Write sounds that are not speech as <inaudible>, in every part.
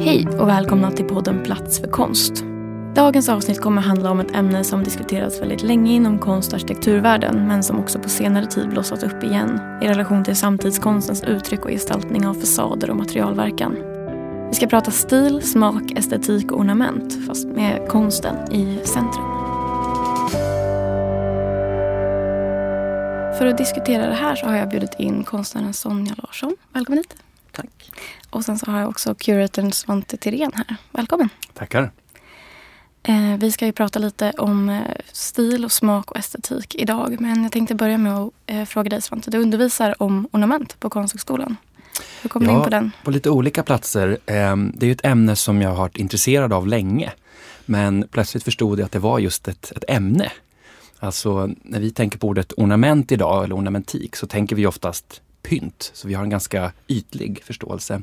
Hej och välkomna till podden Plats för konst. Dagens avsnitt kommer handla om ett ämne som diskuterats väldigt länge inom konst och arkitekturvärlden men som också på senare tid blossat upp igen i relation till samtidskonstens uttryck och gestaltning av fasader och materialverkan. Vi ska prata stil, smak, estetik och ornament fast med konsten i centrum. För att diskutera det här så har jag bjudit in konstnären Sonja Larsson. Välkommen hit. Tack. Och sen så har jag också curatorn Svante Tirén här. Välkommen. Tackar. Eh, vi ska ju prata lite om eh, stil och smak och estetik idag. Men jag tänkte börja med att eh, fråga dig Svante. Du undervisar om ornament på Konsthögskolan. Hur kom ja, du in på den? På lite olika platser. Eh, det är ett ämne som jag har varit intresserad av länge. Men plötsligt förstod jag att det var just ett, ett ämne. Alltså när vi tänker på ordet ornament idag, eller ornamentik, så tänker vi oftast pynt. Så vi har en ganska ytlig förståelse.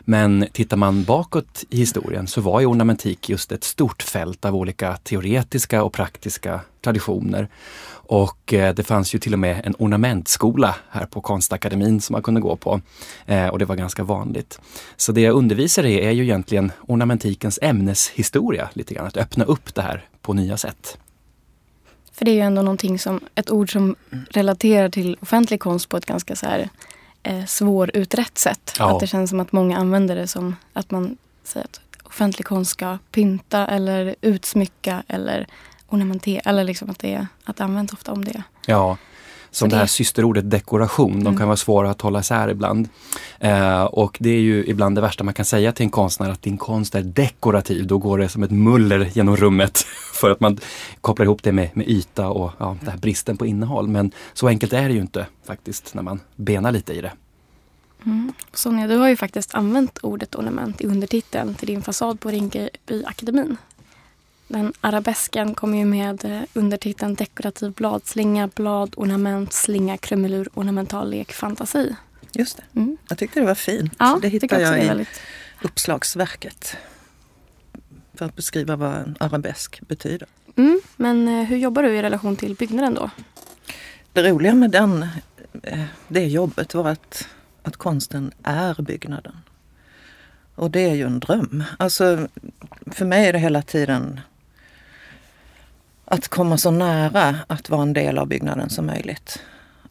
Men tittar man bakåt i historien så var ju ornamentik just ett stort fält av olika teoretiska och praktiska traditioner. Och eh, det fanns ju till och med en ornamentskola här på Konstakademin som man kunde gå på. Eh, och det var ganska vanligt. Så det jag undervisar i är ju egentligen ornamentikens ämneshistoria lite grann, att öppna upp det här på nya sätt. För det är ju ändå någonting som, ett ord som relaterar till offentlig konst på ett ganska så här eh, svårutrett sätt. Ja. Att det känns som att många använder det som att man säger att offentlig konst ska pynta eller utsmycka eller ornamentera. Eller liksom att det, att det används ofta om det. Ja, som Så det här det- systerordet dekoration, de Mm. kan vara svåra att hålla isär ibland. Eh, och det är ju ibland det värsta man kan säga till en konstnär, att din konst är dekorativ. Då går det som ett muller genom rummet <laughs> för att man kopplar ihop det med, med yta och ja, den här bristen på innehåll. Men så enkelt är det ju inte faktiskt när man benar lite i det. Mm. Sonja, du har ju faktiskt använt ordet ornament i undertiteln till din fasad på Rinkeby akademin. Den arabesken kommer ju med eh, undertiteln dekorativ bladslinga, blad, ornament, slinga, krumelur, ornamental lek, fantasi. Just det. Mm. Jag tyckte det var fint. Ja, det också jag är i väldigt... uppslagsverket. För att beskriva vad en arabesk betyder. Mm. Men eh, hur jobbar du i relation till byggnaden då? Det roliga med den, eh, det jobbet var att, att konsten är byggnaden. Och det är ju en dröm. Alltså, för mig är det hela tiden att komma så nära att vara en del av byggnaden som möjligt.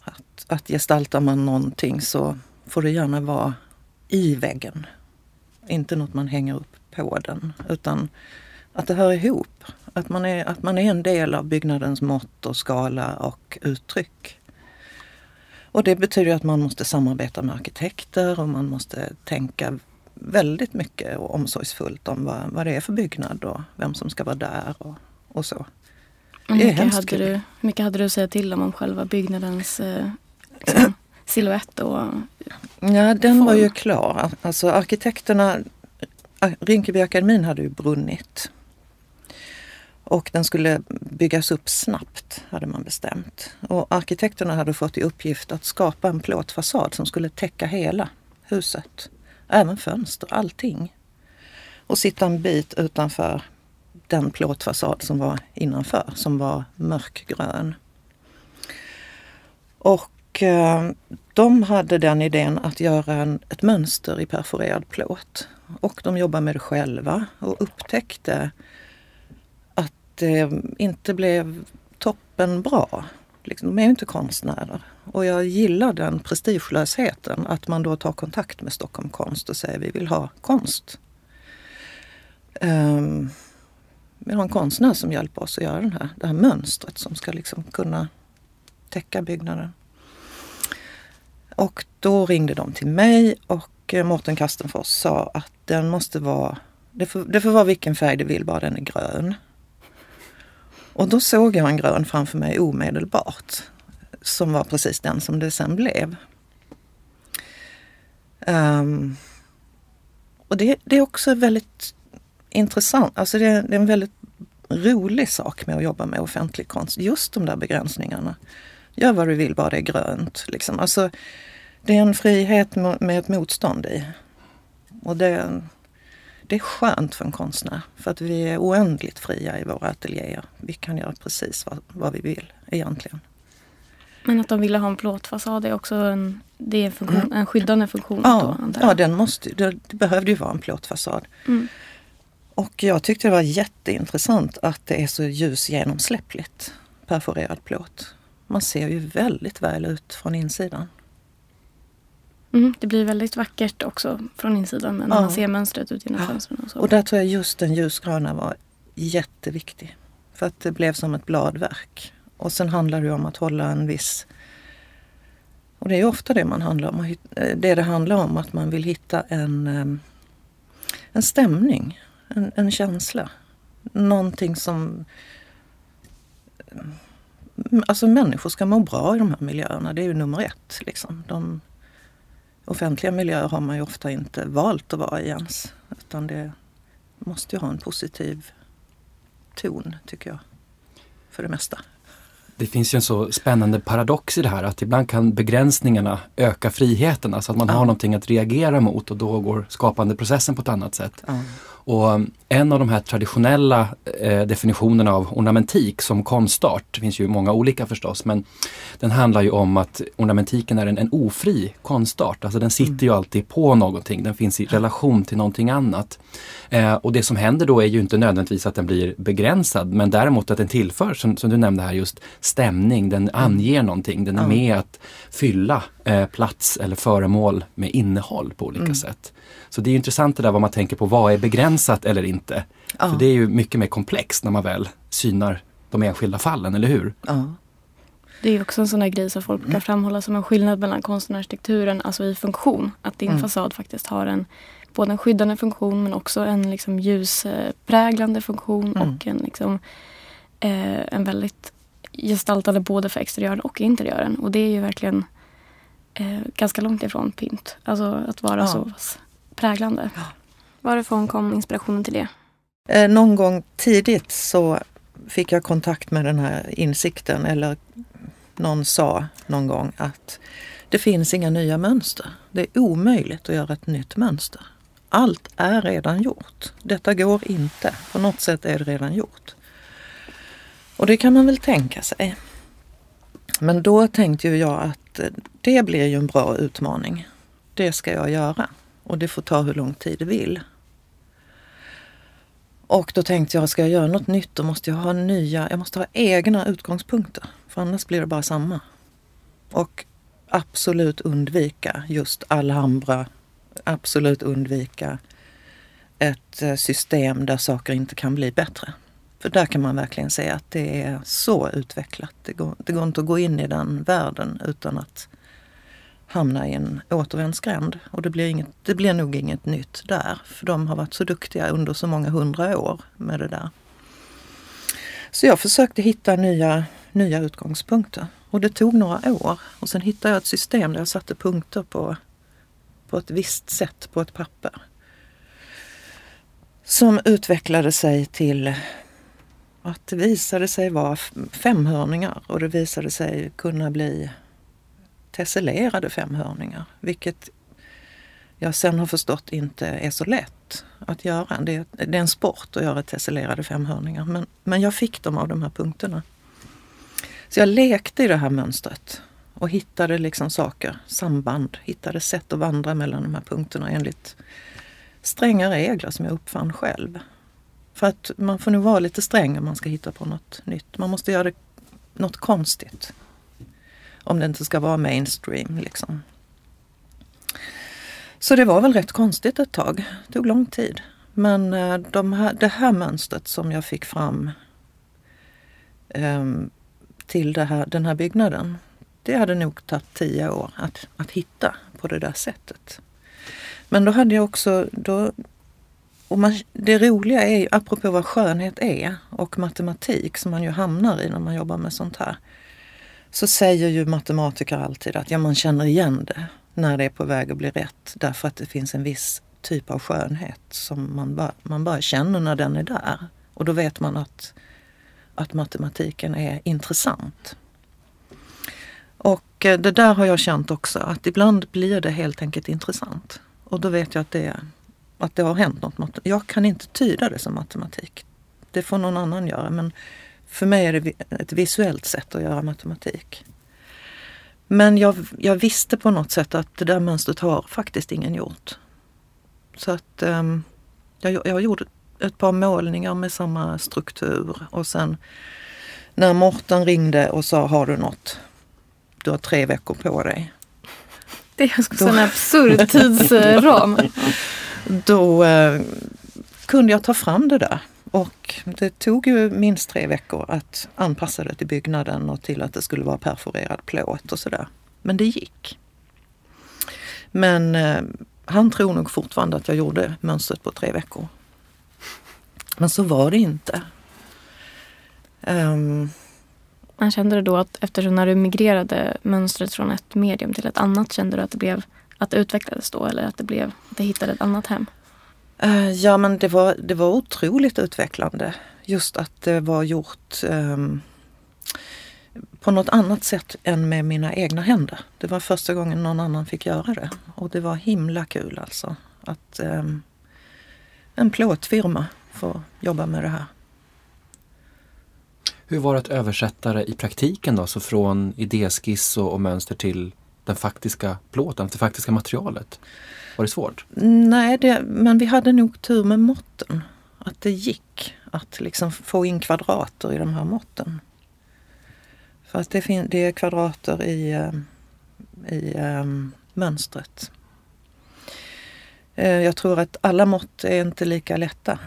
Att, att gestaltar man någonting så får det gärna vara i väggen. Inte något man hänger upp på den, utan att det hör ihop. Att man är, att man är en del av byggnadens mått och skala och uttryck. Och det betyder att man måste samarbeta med arkitekter och man måste tänka väldigt mycket och omsorgsfullt om vad, vad det är för byggnad och vem som ska vara där och, och så. Hur är mycket, hade du, hur mycket hade du att säga till om, om själva byggnadens eh, <clears throat> liksom, silhuett och Ja, den var form. ju klar. Alltså arkitekterna, Rinkeby akademin hade ju brunnit. Och den skulle byggas upp snabbt, hade man bestämt. Och arkitekterna hade fått i uppgift att skapa en plåtfasad som skulle täcka hela huset. Även fönster, allting. Och sitta en bit utanför den plåtfasad som var innanför, som var mörkgrön. Och eh, de hade den idén att göra en, ett mönster i perforerad plåt. Och de jobbade med det själva och upptäckte att det inte blev toppen bra. Liksom, de är ju inte konstnärer. Och jag gillar den prestigelösheten, att man då tar kontakt med Stockholm Konst och säger vi vill ha konst. Um, vi har en konstnär som hjälper oss att göra den här, det här mönstret som ska liksom kunna täcka byggnaden. Och då ringde de till mig och eh, Mårten Kastenfors sa att den måste vara, det får, det får vara vilken färg du vill, bara den är grön. Och då såg jag en grön framför mig omedelbart. Som var precis den som det sen blev. Um, och det, det är också väldigt intressant, alltså det, det är en väldigt rolig sak med att jobba med offentlig konst. Just de där begränsningarna. Gör vad du vill, bara det är grönt. Liksom. Alltså, det är en frihet med ett motstånd i. Och det, det är skönt för en konstnär. För att vi är oändligt fria i våra ateljéer. Vi kan göra precis vad, vad vi vill egentligen. Men att de ville ha en plåtfasad är också en, det är en, funktion, en skyddande funktion Ja, då ja den måste, det, det behövde ju vara en plåtfasad. Mm. Och jag tyckte det var jätteintressant att det är så ljusgenomsläppligt perforerad plåt. Man ser ju väldigt väl ut från insidan. Mm, det blir väldigt vackert också från insidan när Ja. man ser mönstret ut genom Ja. fönstren. Och så. Och där tror jag just den ljusgröna var jätteviktig. För att det blev som ett bladverk. Och sen handlar det om att hålla en viss... Och det är ju ofta det man handlar om. eh, Det det handlar om att man vill hitta en, em, en stämning, en, en känsla. Någonting som... em, Alltså människor ska må bra i de här miljöerna, det är ju nummer ett. Liksom. De, offentliga miljöer har man ju ofta inte valt att vara i ens. Utan det måste ju ha en positiv ton, tycker jag. För det mesta. Det finns ju en så spännande paradox i det här att ibland kan begränsningarna öka friheten, alltså att man Ja. har någonting att reagera mot och då går skapandeprocessen på ett annat sätt. Ja. Och um, en av de här traditionella eh, definitionerna av ornamentik som konstart, det finns ju många olika förstås, men den handlar ju om att ornamentiken är en, en ofri konstart. Alltså den sitter ju alltid på någonting, den finns i relation till någonting annat. Eh, och det som händer då är ju inte nödvändigtvis att den blir begränsad, men däremot att den tillför, som, som du nämnde här, just stämning, den anger någonting, den är med att fylla eh, plats eller föremål med innehåll på olika sätt. Så det är intressant det där vad man tänker på, vad är begränsat eller inte? Ja. För det är ju mycket mer komplext när man väl synar de enskilda fallen, eller hur? Ja. Det är också en sån där grej som folk brukar framhålla som en skillnad mellan konsten och arkitekturen, alltså i funktion. Att din Mm. fasad faktiskt har en både en skyddande funktion men också en liksom ljuspräglande funktion Mm. och en, liksom, eh, en väldigt gestaltande både för exteriören och interiören. Och det är ju verkligen eh, ganska långt ifrån pynt. Alltså att vara Ja. så pass präglande. Varifrån kom inspirationen till det? Eh, någon gång tidigt så fick jag kontakt med den här insikten eller någon sa någon gång att det finns inga nya mönster. Det är omöjligt att göra ett nytt mönster. Allt är redan gjort. Detta går inte. På något sätt är det redan gjort. Och det kan man väl tänka sig. Men då tänkte ju jag att Eh, det blir ju en bra utmaning. Det ska jag göra. Och det får ta hur lång tid det vill. Och då tänkte jag, ska jag göra något nytt då måste jag ha nya, jag måste ha egna utgångspunkter. För annars blir det bara samma. Och absolut undvika just Alhambra. Absolut undvika ett eh, system där saker inte kan bli bättre. För där kan man verkligen se att det är så utvecklat. Det går, det går inte att gå in i den världen utan att hamna i en återvändsgränd. Och det blir, inget, det blir nog inget nytt där. För de har varit så duktiga under så många hundra år med det där. Så jag försökte hitta nya, nya utgångspunkter. Och det tog några år. Och sen hittade jag ett system där jag satte punkter på, på ett visst sätt på ett papper. Som utvecklade sig till att det visade sig vara femhörningar och det visade sig kunna bli tesselerade femhörningar. Vilket jag sen har förstått inte är så lätt att göra. Det är, det är en sport att göra tesselerade femhörningar. Men, men jag fick dem av de här punkterna. Så jag lekte i det här mönstret och hittade liksom saker, samband, hittade sätt att vandra mellan de här punkterna enligt stränga regler som jag uppfann själv. För att man får nog vara lite sträng om man ska hitta på något nytt. Man måste göra det, något konstigt. Om det inte ska vara mainstream liksom. Så det var väl rätt konstigt ett tag. Det tog lång tid. Men eh, de här, det här mönstret som jag fick fram um, till det här, den här byggnaden. Det hade nog tagit tio år att, att hitta på det där sättet. Men då hade jag också, då, och man, det roliga är ju, apropå vad skönhet är och matematik som man ju hamnar i när man jobbar med sånt här. Så säger ju matematiker alltid att ja, man känner igen det när det är på väg att bli rätt. Därför att det finns en viss typ av skönhet som man bara, man bara känner när den är där. Och då vet man att, att matematiken är intressant. Och eh, det där har jag känt också, att ibland blir det helt enkelt intressant. Och då vet jag att det, att det har hänt något. Jag kan inte tyda det som matematik. Det får någon annan göra. Men för mig är det ett visuellt sätt att göra matematik. Men jag, jag visste på något sätt att det där mönstret har faktiskt ingen gjort. Så att um, jag, jag gjorde ett par målningar med samma struktur och sen när Morten ringde och sa har du något? Du har tre veckor på dig. Det är också en absurd tidsram. <laughs> Då eh, kunde jag ta fram det där. Och det tog ju minst tre veckor att anpassa det till byggnaden och till att det skulle vara perforerad plåt och sådär. Men det gick. Men eh, han tror nog fortfarande att jag gjorde mönstret på tre veckor. Men så var det inte. Ehm. Um, Man kände det då att eftersom när du migrerade mönstret från ett medium till ett annat kände du att det blev att det utvecklades då eller att det blev att det hittade ett annat hem? Uh, ja men det var, det var otroligt utvecklande. Just att det var gjort um, på något annat sätt än med mina egna händer. Det var första gången någon annan fick göra det och det var himla kul alltså. Att um, en plåtfirma får jobba med det här. Hur var det att översätta det i praktiken då? Så från idéskiss och, och mönster till den faktiska plåten, det faktiska materialet? Var det svårt? Nej, det, men vi hade nog tur med måtten. Att det gick att liksom få in kvadrater i de här måtten. För att det, fin- det är kvadrater i, eh, i um, mönstret. Eh, jag tror att alla mått är inte lika lätta.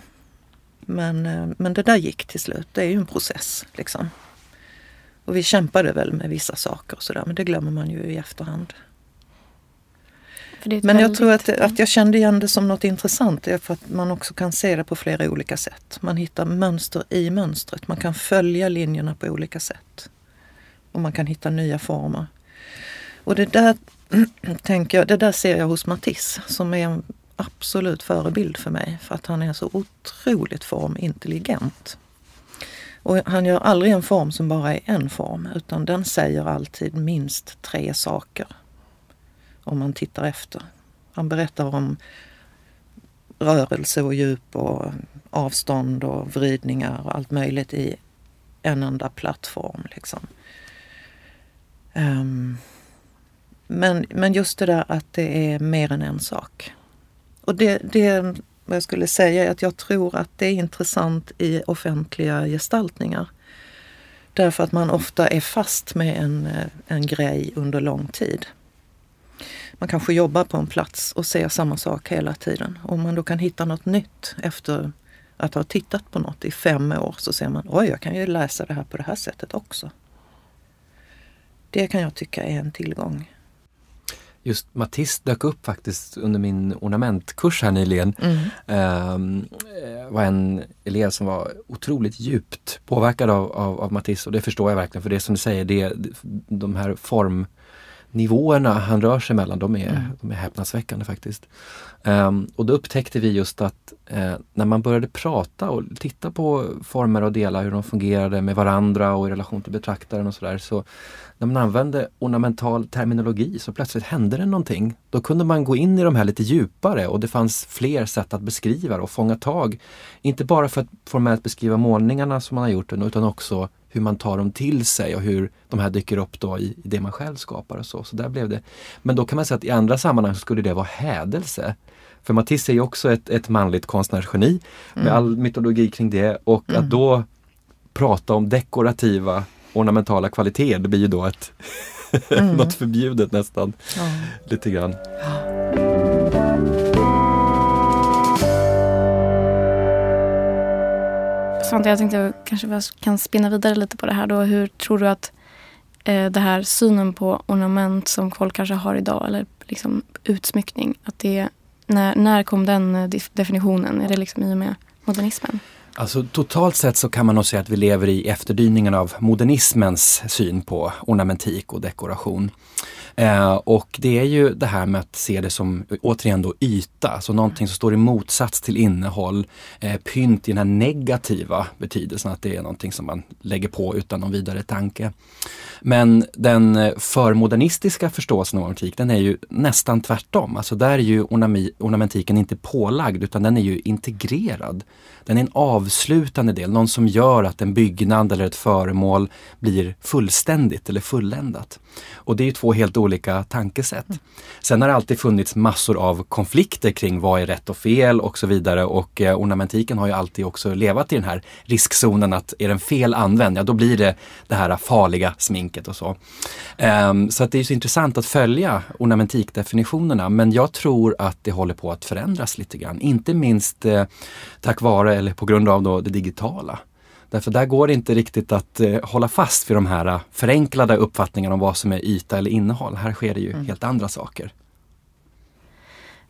Men, eh, men det där gick till slut. Det är ju en process. Liksom. Och vi kämpade väl med vissa saker och sådär men det glömmer man ju i efterhand. Men jag väldigt... tror att, att jag kände igen det som något intressant är för att man också kan se det på flera olika sätt. Man hittar mönster i mönstret. Man kan följa linjerna på olika sätt. Och man kan hitta nya former. Och det där <clears throat> tänker jag, det där ser jag hos Matisse som är en absolut förebild för mig för att han är så otroligt formintelligent. Och han gör aldrig en form som bara är en form utan den säger alltid minst tre saker. Om man tittar efter. Han berättar om rörelse och djup och avstånd och vridningar och allt möjligt i en enda plattform. Liksom. Um, men, men just det där att det är mer än en sak. Och det, det vad jag skulle säga är att jag tror att det är intressant i offentliga gestaltningar. Därför att man ofta är fast med en, eh, en grej under lång tid. Man kanske jobbar på en plats och ser samma sak hela tiden. Om man då kan hitta något nytt efter att ha tittat på något i fem år så ser man, oj jag kan ju läsa det här på det här sättet också. Det kan jag tycka är en tillgång just Matisse dök upp faktiskt under min ornamentkurs här nyligen. Mm. Um, var en elev som var otroligt djupt påverkad av, av, av, Matisse och det förstår jag verkligen för det som du säger, det, de här formnivåerna han rör sig mellan, de är, mm. de är häpnadsväckande faktiskt. Um, och då upptäckte vi just att uh, när man började prata och titta på former och delar, hur de fungerade med varandra och i relation till betraktaren och sådär, så när man använde ornamental terminologi så plötsligt hände det någonting. Då kunde man gå in i de här lite djupare och det fanns fler sätt att beskriva och fånga tag. Inte bara för att formellt beskriva målningarna som man har gjort utan också hur man tar dem till sig och hur de här dyker upp då i, det man själv skapar och så. så där blev det. Men då kan man säga att i andra sammanhang skulle det vara hädelse. För Matisse är ju också ett, ett manligt konstnärsgeni med mm. all mytologi kring det och mm. att då prata om dekorativa ornamentala kvaliteter, det blir ju då ett <laughs> mm. något förbjudet nästan. Ja. Lite grann. Ja. Svante, jag tänkte jag kanske kan spinna vidare lite på det här då. Hur tror du att eh, det här synen på ornament som folk kanske har idag, eller liksom utsmyckning, att det, när, när kom den eh, definitionen? Är det liksom i och med modernismen? Alltså totalt sett så kan man nog säga att vi lever i efterdyningarna av modernismens syn på ornamentik och dekoration. Eh, och det är ju det här med att se det som, återigen då, yta, alltså någonting som står i motsats till innehåll. Eh, pynt i den här negativa betydelsen, att det är någonting som man lägger på utan någon vidare tanke. Men den eh, förmodernistiska förståelsen av ornamentik, den är ju nästan tvärtom. Alltså där är ju ornamentiken inte pålagd utan den är ju integrerad. Den är en avslutande del, någon som gör att en byggnad eller ett föremål blir fullständigt eller fulländat. Och det är två helt olika tankesätt. Sen har det alltid funnits massor av konflikter kring vad är rätt och fel och så vidare och eh, ornamentiken har ju alltid också levat i den här riskzonen att är den fel använd, ja då blir det det här farliga sminket och så. Um, så att det är så intressant att följa ornamentikdefinitionerna men jag tror att det håller på att förändras lite grann. Inte minst eh, tack vare eller på grund av då det digitala. Därför där går det inte riktigt att eh, hålla fast vid de här eh, förenklade uppfattningarna om vad som är yta eller innehåll. Här sker det ju mm. helt andra saker.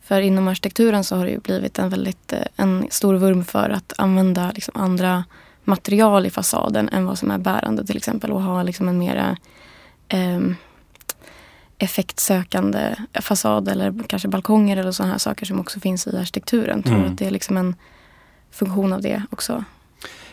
För inom arkitekturen så har det ju blivit en väldigt eh, en stor vurm för att använda liksom andra material i fasaden än vad som är bärande till exempel och ha liksom en mera eh, effektsökande fasad eller kanske balkonger eller sådana här saker som också finns i arkitekturen. Jag tror mm. att det är liksom en funktion av det också.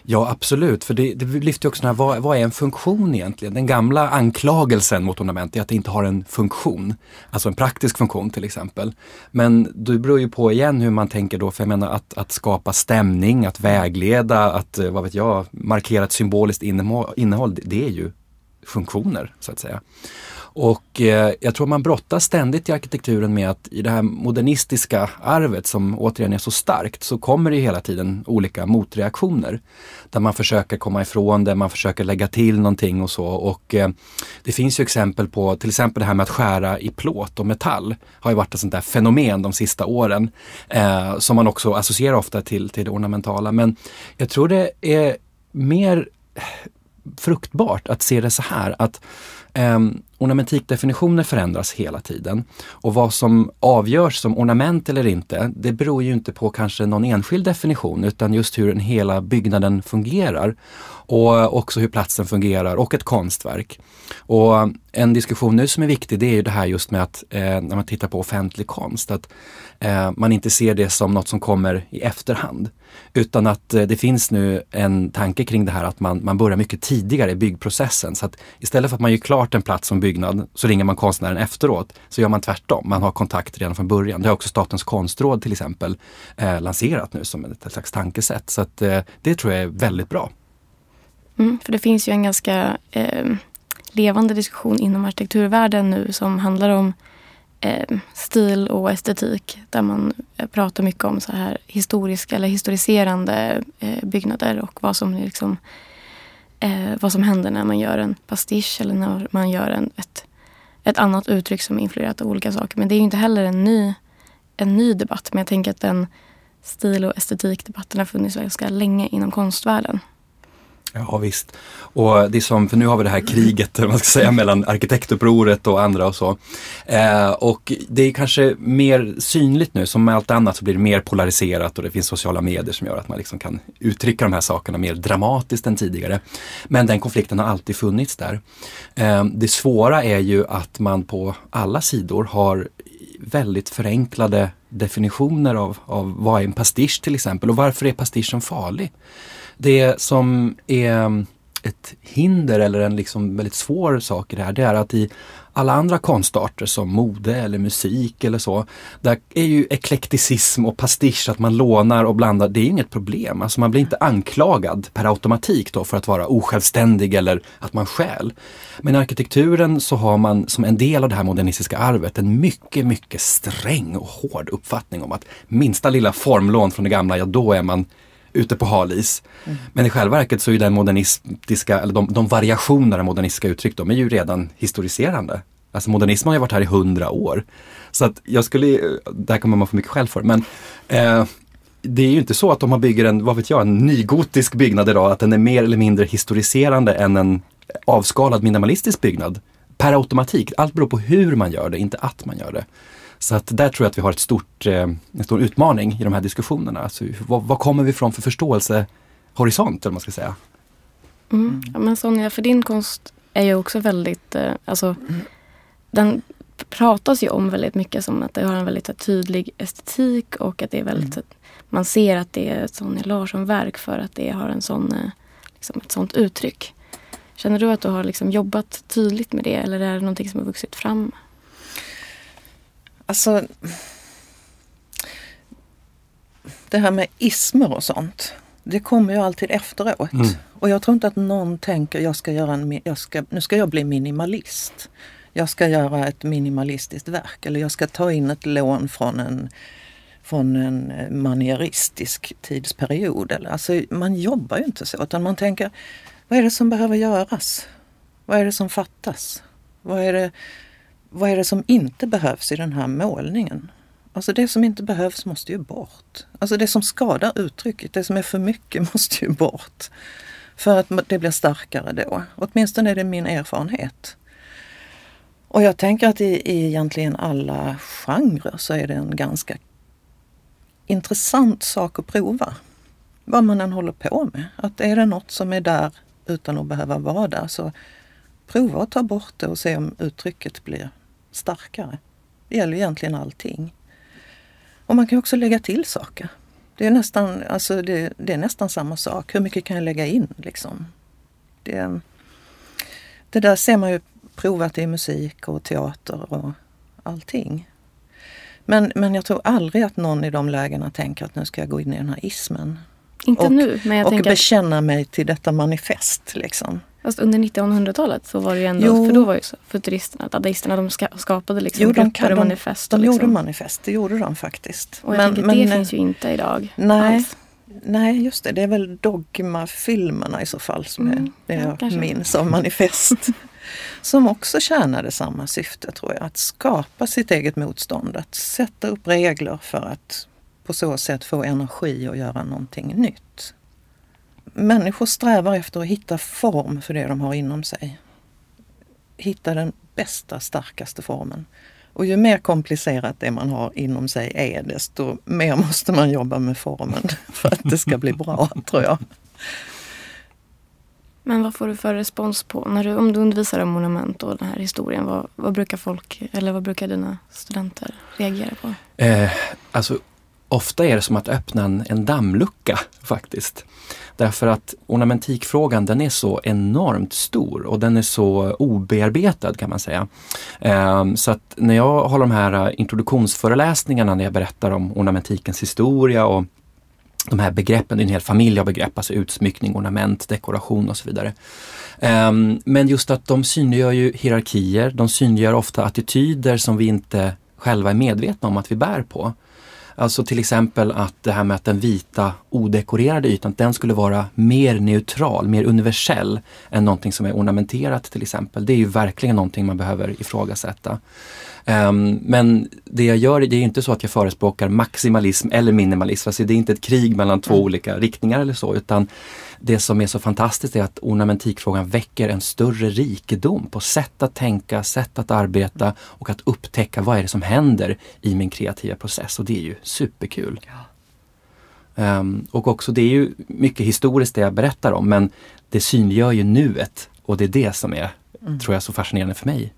Ja absolut, för det, det lyfter också här, vad, vad är en funktion egentligen? Den gamla anklagelsen mot ornament är att det inte har en funktion. Alltså en praktisk funktion till exempel. Men det beror ju på igen hur man tänker då, för jag menar att, att skapa stämning, att vägleda, att eh, vad vet jag, markera ett symboliskt innehåll, det är ju funktioner så att säga. Och eh, jag tror man brottas ständigt i arkitekturen med att i det här modernistiska arvet som återigen är så starkt så kommer det hela tiden olika motreaktioner. Där man försöker komma ifrån det, man försöker lägga till någonting och så. Och eh, det finns ju exempel på till exempel det här med att skära i plåt och metall. Har ju varit ett sånt där fenomen de sista åren. Eh, som man också associerar ofta till, till det ornamentala. Men jag tror det är mer fruktbart att se det så här att Um, ornamentikdefinitioner förändras hela tiden. Och vad som avgörs som ornament eller inte, det beror ju inte på kanske någon enskild definition utan just hur den hela byggnaden fungerar. Och också hur platsen fungerar och ett konstverk. Och en diskussion nu som är viktig det är ju det här just med att eh, när man tittar på offentlig konst, att eh, man inte ser det som något som kommer i efterhand. Utan att eh, det finns nu en tanke kring det här att man, man börjar mycket tidigare i byggprocessen. Så att istället för att man gör klart en plats som byggnad så ringer man konstnären efteråt. Så gör man tvärtom, man har kontakt redan från början. Det har också Statens konstråd till exempel eh, lanserat nu som ett, slags tankesätt. Så att, eh, det tror jag är väldigt bra. Mm, för det finns ju en ganska eh, levande diskussion inom arkitekturvärlden nu som handlar om eh, stil och estetik. Där man eh, pratar mycket om så här historiska eller historiserande eh, byggnader och vad som, liksom, eh, vad som händer när man gör en pastisch eller när man gör en, ett, ett annat uttryck som är influerat av olika saker. Men det är ju inte heller en ny, en ny debatt. Men jag tänker att den stil och estetikdebatten har funnits ganska länge inom konstvärlden. Ja visst. Och det är som, för nu har vi det här kriget man ska säga, mellan arkitektupproret och andra och så. Eh, och det är kanske mer synligt nu, som med allt annat så blir det mer polariserat och det finns sociala medier som gör att man liksom kan uttrycka de här sakerna mer dramatiskt än tidigare. Men den konflikten har alltid funnits där. Eh, det svåra är ju att man på alla sidor har väldigt förenklade definitioner av, av vad är en pastisch till exempel och varför är pastischen farlig? Det som är mm, ett hinder eller en liksom väldigt svår sak i det här, det är att i alla andra konstarter som mode eller musik eller så, där är ju eklekticism och pastisch, att man lånar och blandar, det är inget problem. Alltså man blir inte anklagad per automatik då för att vara osjälvständig eller att man stjäl. Men i arkitekturen så har man som en del av det här modernistiska arvet en mycket, mycket sträng och hård uppfattning om att minsta lilla formlån från det gamla, ja då är man ute på halis. Mm. Men i själva verket så är den modernistiska, eller de, de variationer av modernistiska uttryck, de är ju redan historiserande. Alltså modernismen har ju varit här i hundra år. Så att jag skulle, det här kommer man få mycket skäll för, men eh, det är ju inte så att om man bygger en, vad vet jag, en nygotisk byggnad idag, att den är mer eller mindre historiserande än en avskalad minimalistisk byggnad. Per automatik, allt beror på hur man gör det, inte att man gör det. Så att där tror jag att vi har ett stort, eh, en stor utmaning i de här diskussionerna. Alltså, vad, vad kommer vi ifrån för förståelsehorisont, eller man ska säga? Mm. Ja, men Sonja, för din konst är ju också väldigt, eh, alltså, den, pratas ju om väldigt mycket som att det har en väldigt så, tydlig estetik och att det är väldigt mm. man ser att det är ett Sonja Larsson-verk för att det har en sån, eh, liksom ett sånt uttryck. Känner du att du har liksom jobbat tydligt med det eller är det någonting som har vuxit fram? Alltså, det här med ismer och sånt, det kommer ju alltid efteråt. Mm. Och jag tror inte att någon tänker jag ska göra en, jag ska, nu ska jag bli minimalist. Jag ska göra ett minimalistiskt verk eller jag ska ta in ett lån från en, från en manieristisk tidsperiod. Alltså, man jobbar ju inte så utan man tänker vad är det som behöver göras? Vad är det som fattas? Vad är det, vad är det som inte behövs i den här målningen? Alltså det som inte behövs måste ju bort. Alltså det som skadar uttrycket, det som är för mycket <laughs> måste ju bort. För att det blir starkare då. Åtminstone är det min erfarenhet. Och jag tänker att i, i egentligen alla genrer så är det en ganska intressant sak att prova. Vad man än håller på med. Att är det något som är där utan att behöva vara där så prova att ta bort det och se om uttrycket blir starkare. Det gäller egentligen allting. Och man kan också lägga till saker. Det är nästan, alltså det, det är nästan samma sak. Hur mycket kan jag lägga in liksom? Det, det där ser man ju provat i musik och teater och allting. Men, men jag tror aldrig att någon i de lägena tänker att nu ska jag gå in i den här ismen. Inte och, nu, men jag och tänker... bekänna mig till detta manifest. Liksom. Fast under 1900-talet så var det ju ändå, jo. för då var ju futuristerna, dadaisterna, de skapade liksom jo, de, grupper och manifest. De, de liksom. gjorde manifest, det gjorde de faktiskt. Och jag men, tänker, men, det finns ju inte idag. Nej, alls. nej, just det. Det är väl dogmafilmerna i så fall som mm, är, det ja, jag minns av manifest. <laughs> som också tjänade samma syfte tror jag, att skapa sitt eget motstånd, att sätta upp regler för att på så sätt få energi att göra någonting nytt. Människor strävar efter att hitta form för det de har inom sig. Hitta den bästa, starkaste formen. Och ju mer komplicerat det man har inom sig är desto mer <laughs> måste man jobba med formen <laughs> för att det ska bli bra, tror jag. Men vad får du för respons på när du, om du undervisar om monument och den här historien? Vad, vad brukar folk, eller vad brukar dina studenter reagera på? Eh, alltså ofta är det som att öppna en, en dammlucka faktiskt. Därför att ornamentikfrågan den är så enormt stor och den är så obearbetad kan man säga. Ehm, så att när jag har de här eh, introduktionsföreläsningarna när jag berättar om ornamentikens historia och de här begreppen, det är en hel familj av begrepp, alltså utsmyckning, ornament, dekoration och så vidare. Ehm, men just att de synliggör ju hierarkier, de synliggör ofta attityder som vi inte själva är medvetna om att vi bär på. Alltså till exempel att det här med att den vita odekorerade ytan, den skulle vara mer neutral, mer universell än någonting som är ornamenterat till exempel. Det är ju verkligen någonting man behöver ifrågasätta. Um, men det jag gör, det är inte så att jag förespråkar maximalism eller minimalism. Alltså det är inte ett krig mellan två mm. olika riktningar eller så utan det som är så fantastiskt är att ornamentikfrågan väcker en större rikedom på sätt att tänka, sätt att arbeta och att upptäcka vad är det som händer i min kreativa process och det är ju superkul. Ja. Um, och också det är ju mycket historiskt det jag berättar om men det synliggör ju nuet och det är det som är, mm. tror jag, så fascinerande för mig.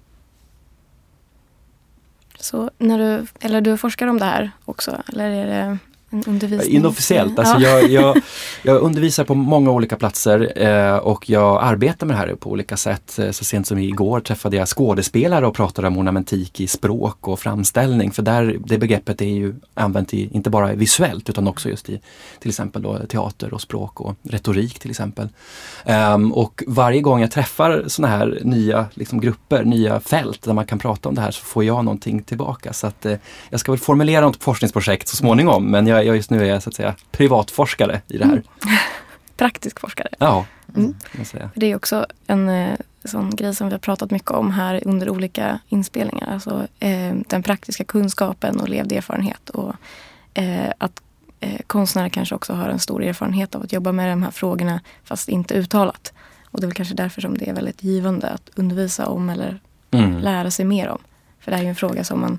Så när du, eller du forskar om det här också, eller är det? Inofficiellt. Alltså ja. jag, jag, <laughs> jag, undervisar på många olika platser eh, och jag arbetar med det här på olika sätt. Eh, så sent som igår träffade jag skådespelare och pratade om ornamentik i språk och framställning. För där, det begreppet är ju använt i, inte bara visuellt utan också just i till exempel då, teater och språk och retorik till exempel. Um, och varje gång jag träffar sådana här nya liksom, grupper, nya fält där man kan prata om det här så får jag någonting tillbaka. Så att, eh, jag ska väl formulera något forskningsprojekt så småningom men jag jag just nu är så att säga privatforskare i det här. Mm. <laughs> Praktisk forskare. Ja, mm. Det är också en eh, sån grej som vi har pratat mycket om här under olika inspelningar. Alltså eh, den praktiska kunskapen och levd erfarenhet. Och eh, att eh, konstnärer kanske också har en stor erfarenhet av att jobba med de här frågorna fast inte uttalat. Och det är väl kanske därför som det är väldigt givande att undervisa om eller mm. lära sig mer om. För det är ju en fråga som man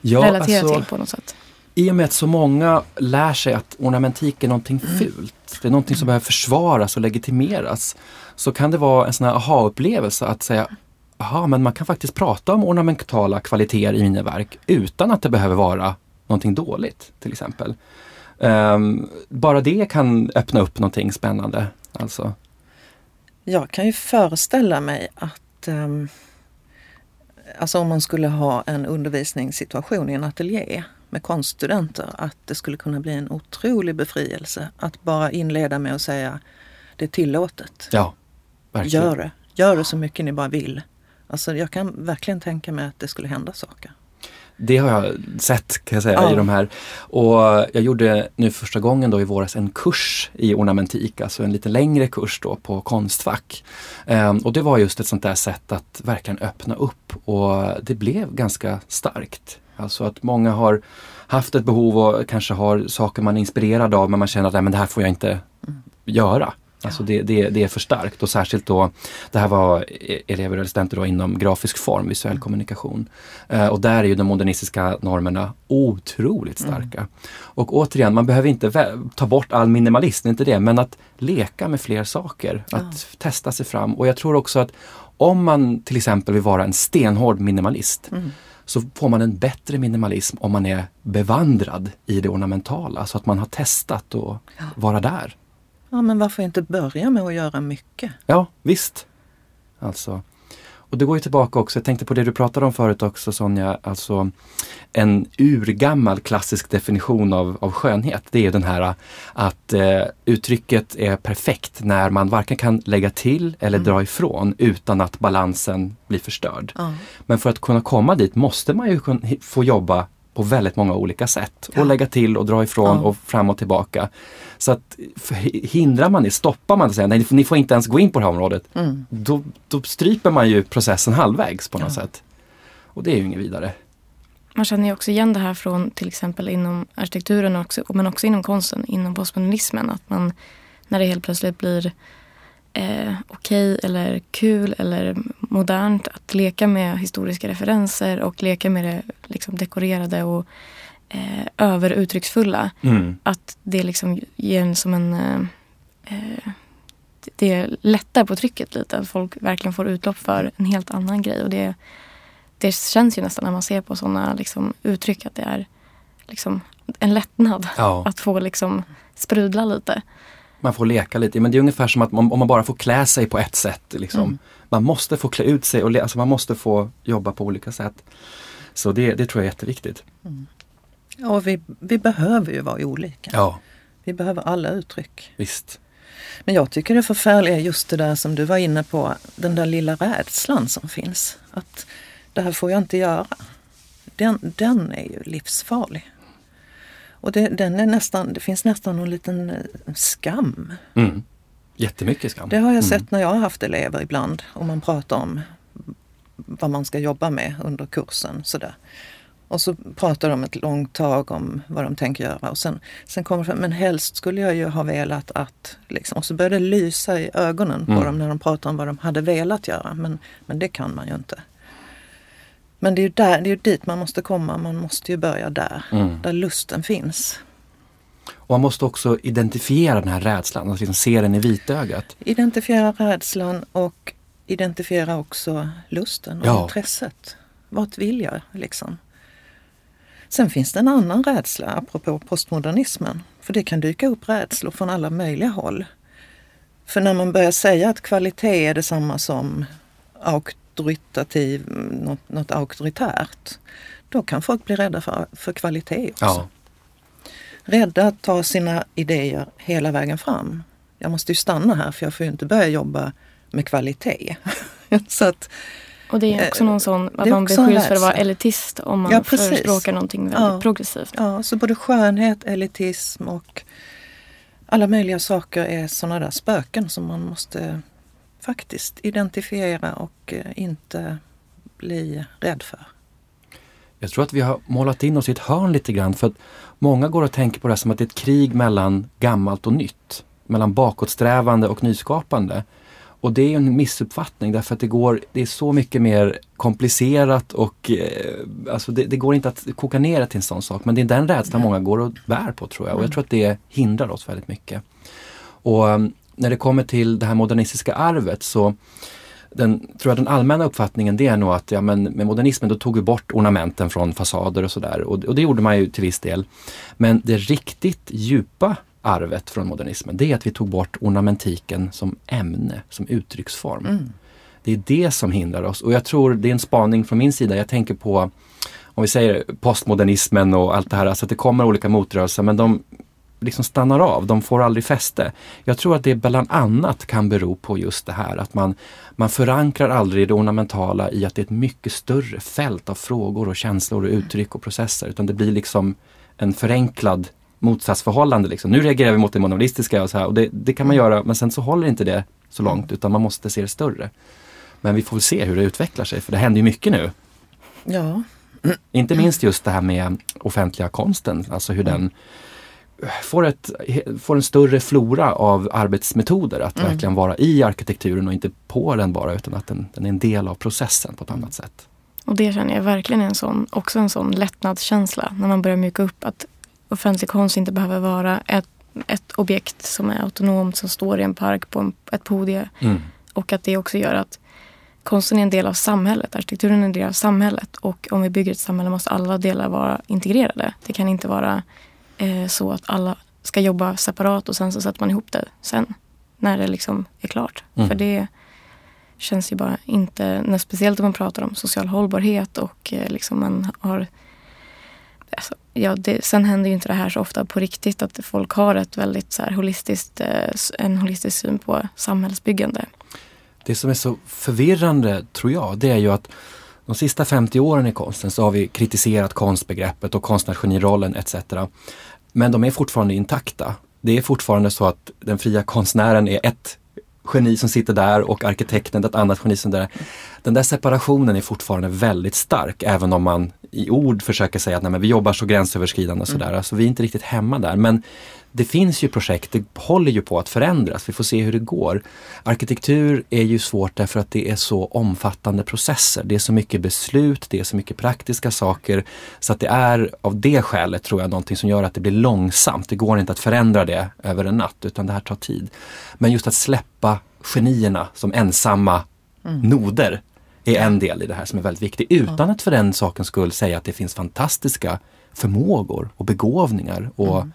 ja, relaterar alltså, till på något sätt i och med att så många lär sig att ornamentik är någonting mm. fult, det är någonting som behöver försvaras och legitimeras, så kan det vara en sån här aha-upplevelse att säga aha, men man kan faktiskt prata om ornamentala kvaliteter i mina verk utan att det behöver vara någonting dåligt till exempel. Um, bara det kan öppna upp någonting spännande. Alltså. Jag kan ju föreställa mig att um, alltså om man skulle ha en undervisningssituation i en ateljé med konststudenter, att det skulle kunna bli en otrolig befrielse att bara inleda med att säga det är tillåtet. Ja, verkligen. Gör det. Gör det så mycket ni bara vill. Alltså jag kan verkligen tänka mig att det skulle hända saker. Det har jag sett kan jag säga Ja. i de här. Och jag gjorde nu första gången då i våras en kurs i ornamentik, alltså en lite längre kurs då på Konstfack. Ehm, och det var just ett sånt där sätt att verkligen öppna upp och det blev ganska starkt. Alltså att många har haft ett behov och kanske har saker man är inspirerad av men man känner att Nej, men det här får jag inte göra. Alltså det, det, det är för starkt och särskilt då, det här var e- elever och studenter då inom grafisk form, visuell kommunikation. Eh, och där är ju de modernistiska normerna otroligt starka. Och återigen, man behöver inte ta bort all minimalism, inte det, men att leka med fler saker, att testa sig fram. Och jag tror också att om man till exempel vill vara en stenhård minimalist så får man en bättre minimalism om man är bevandrad i det ornamentala, så att man har testat och vara där. Ja, men varför inte börja med att göra mycket? Ja, visst. Alltså. Och det går ju tillbaka också, jag tänkte på det du pratade om förut också Sonja, alltså en urgammal klassisk definition av, av skönhet. Det är den här att eh, uttrycket är perfekt när man varken kan lägga till eller dra ifrån utan att balansen blir förstörd. Ja. Men för att kunna komma dit måste man ju få jobba på väldigt många olika sätt. Och lägga till och dra ifrån Ja. och fram och tillbaka. Så att hindrar man det, stoppar man det och säger nej ni får inte ens gå in på det här området. Mm. Då, då stryper man ju processen halvvägs på något sätt. Och det är ju inget vidare. Man känner ju också igen det här från till exempel inom arkitekturen och också, men också inom konsten, inom postmodernismen. Att man när det helt plötsligt blir eh, okej eller kul eller modernt att leka med historiska referenser och leka med det liksom dekorerade och eh, överuttrycksfulla. Mm. Att det liksom ger en som en... Eh, eh, det lättar på trycket lite. Att folk verkligen får utlopp för en helt annan grej. Och det, det känns ju nästan när man ser på sådana liksom, uttryck att det är liksom, en lättnad. Ja. Att få liksom sprudla lite. Man får leka lite, men det är ungefär som att man, om man bara får klä sig på ett sätt. Liksom. Mm. Man måste få klä ut sig och alltså man måste få jobba på olika sätt. Så det, det tror jag är jätteviktigt. Och vi, vi behöver ju vara olika. Ja, Vi behöver alla uttryck. visst. Men jag tycker det förfärliga är just det där som du var inne på, den där lilla rädslan som finns. Att det här får jag inte göra. Den, den är ju livsfarlig. Och det, den är nästan, det finns nästan någon liten eh, skam. Mm. Jättemycket skam. Det har jag Mm. sett när jag har haft elever ibland och man pratar om vad man ska jobba med under kursen. Sådär. Och så pratar de ett långt tag om vad de tänker göra och sen, sen kommer det men helst skulle jag ju ha velat att, liksom, och så börjar det lysa i ögonen på Mm. dem när de pratar om vad de hade velat göra. Men, men det kan man ju inte. Men det är ju där, det är dit man måste komma, man måste ju börja där, Mm. där lusten finns. Och man måste också identifiera den här rädslan, och liksom se den i vitögat. Identifiera rädslan och identifiera också lusten och Ja. intresset. Vart vill jag liksom? Sen finns det en annan rädsla apropå postmodernismen. För det kan dyka upp rädslor från alla möjliga håll. För när man börjar säga att kvalitet är detsamma som auktoritativ, något, något auktoritärt. Då kan folk bli rädda för, för kvalitet också. Ja, Rädda att ta sina idéer hela vägen fram. Jag måste ju stanna här för jag får ju inte börja jobba med kvalitet. <laughs> Så att, Och det är också Eh, någon sån att man beskylls för att vara elitist om man Ja, precis. förespråkar någonting väldigt Ja. progressivt. ja, så både skönhet, elitism och alla möjliga saker är sådana där spöken som man måste faktiskt identifiera och eh, inte bli rädd för. jag tror att vi har målat in oss i ett hörn lite grann för att många går och tänker på det som att det är ett krig mellan gammalt och nytt. Mellan bakåtsträvande och nyskapande. Och det är en missuppfattning därför att det, går, det är så mycket mer komplicerat och eh, alltså det, det går inte att koka ner det till en sån sak. Men det är den rädslan många går och bär på tror jag och jag tror att det hindrar oss väldigt mycket. Och um, när det kommer till det här modernistiska arvet så den, tror jag den allmänna uppfattningen det är nog att ja, men med modernismen då tog vi bort ornamenten från fasader och sådär. Och, och det gjorde man ju till viss del. Men det riktigt djupa arvet från modernismen det är att vi tog bort ornamentiken som ämne, som uttrycksform. Mm. Det är det som hindrar oss och jag tror det är en spaning från min sida. Jag tänker på om vi säger postmodernismen och allt det här, alltså att det kommer olika motrörelser men de liksom stannar av, de får aldrig fäste. Jag tror att det bland annat kan bero på just det här att man, man förankrar aldrig det ornamentala i att det är ett mycket större fält av frågor och känslor och uttryck och processer utan det blir liksom en förenklad motsatsförhållande. Liksom. Nu reagerar vi mot det monolistiska och så här och det, det kan man göra men sen så håller inte det så långt utan man måste se det större. Men vi får väl se hur det utvecklar sig för det händer ju mycket nu. Ja. Inte minst just det här med offentliga konsten, alltså hur den får, ett, får en större flora av arbetsmetoder att mm. verkligen vara i arkitekturen och inte på den bara utan att den, den är en del av processen på ett annat sätt. Och det känner jag verkligen är en sån, också en sån lättnadskänsla när man börjar mjuka upp att offentlig konst inte behöver vara ett, ett objekt som är autonomt som står i en park på en, ett podie. Mm. Och att det också gör att konsten är en del av samhället, arkitekturen är en del av samhället. Och om vi bygger ett samhälle måste alla delar vara integrerade. Det kan inte vara eh, så att alla ska jobba separat och sen så sätter man ihop det sen. När det liksom är klart. Mm. För det känns ju bara inte, speciellt om man pratar om social hållbarhet och eh, liksom man har Alltså, ja, det, sen händer ju inte det här så ofta på riktigt att folk har ett väldigt så här, holistiskt, eh, en holistisk syn på samhällsbyggande. Det som är så förvirrande tror jag, det är ju att de sista 50 åren i konsten så har vi kritiserat konstbegreppet och konstnärsgenirollen etc. Men de är fortfarande intakta. Det är fortfarande så att den fria konstnären är ett geni som sitter där och arkitekten ett annat geni som där. Den där separationen är fortfarande väldigt stark även om man i ord försöker säga att nej, men vi jobbar så gränsöverskridande och sådär. Mm. Alltså vi är inte riktigt hemma där. Men det finns ju projekt, det håller ju på att förändras. Vi får se hur det går. Arkitektur är ju svårt därför att det är så omfattande processer. Det är så mycket beslut, det är så mycket praktiska saker. Så att det är av det skälet tror jag någonting som gör att det blir långsamt. Det går inte att förändra det över en natt utan det här tar tid. Men just att släppa genierna som ensamma mm. noder är en del i det här som är väldigt viktig. Utan att för den sakens skull säga att det finns fantastiska förmågor och begåvningar och mm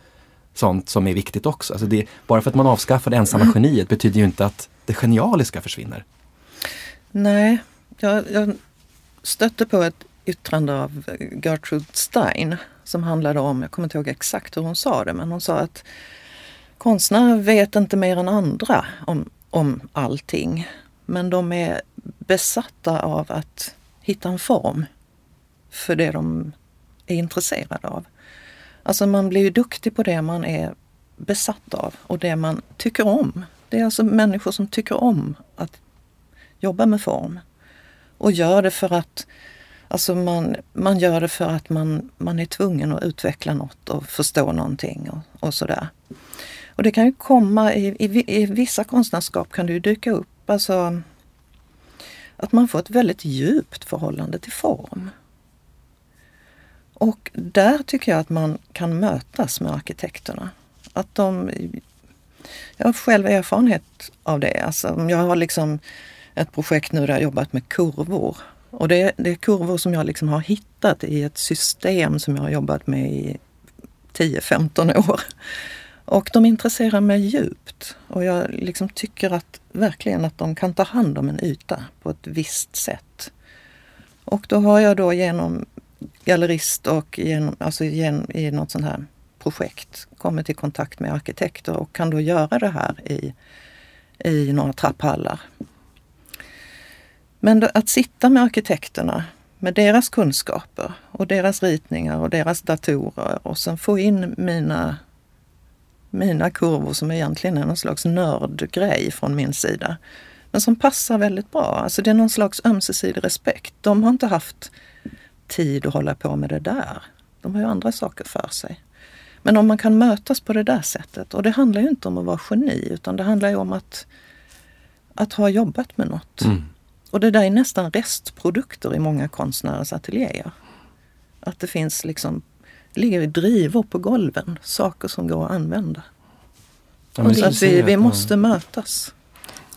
sånt som är viktigt också. Alltså det, bara för att man avskaffar det ensamma mm. geniet betyder ju inte att det genialiska försvinner. Nej, jag, jag stötte på ett yttrande av Gertrude Stein som handlade om, jag kommer inte ihåg exakt hur hon sa det, men hon sa att konstnärer vet inte mer än andra om, om allting. Men de är besatta av att hitta en form för det de är intresserade av. Alltså man blir ju duktig på det man är besatt av och det man tycker om. Det är alltså människor som tycker om att jobba med form. Och gör det för att Alltså man, man gör det för att man, man är tvungen att utveckla något och förstå någonting och, och sådär. Och det kan ju komma, i, i, i vissa konstnärskap kan det ju dyka upp alltså att man får ett väldigt djupt förhållande till form. Och där tycker jag att man kan mötas med arkitekterna. Att de, jag har själv erfarenhet av det. Alltså, jag har liksom ett projekt nu där jag jobbat med kurvor. Och det, det är kurvor som jag liksom har hittat i ett system som jag har jobbat med i 10-15 år. Och de intresserar mig djupt. Och jag liksom tycker att verkligen att de kan ta hand om en yta på ett visst sätt. Och då har jag då genom gallerist och genom, alltså genom, i något sånt här projekt kommit i kontakt med arkitekter och kan då göra det här i, i några trapphallar. Men då, att sitta med arkitekterna med deras kunskaper och deras ritningar och deras datorer och sen få in mina, mina kurvor som egentligen är någon slags nördgrej från min sida. Men som passar väldigt bra. Alltså det är någon slags ömsesidig respekt. De har inte haft tid att hålla på med det där. De har ju andra saker för sig. Men om man kan mötas på det där sättet, och det handlar ju inte om att vara geni utan det handlar ju om att, att ha jobbat med något. Mm. Och det där är nästan restprodukter i många konstnärers ateljéer. Att det finns liksom, ligger drivor på golven, saker som går att använda. Ja, så att vi, vi måste mötas.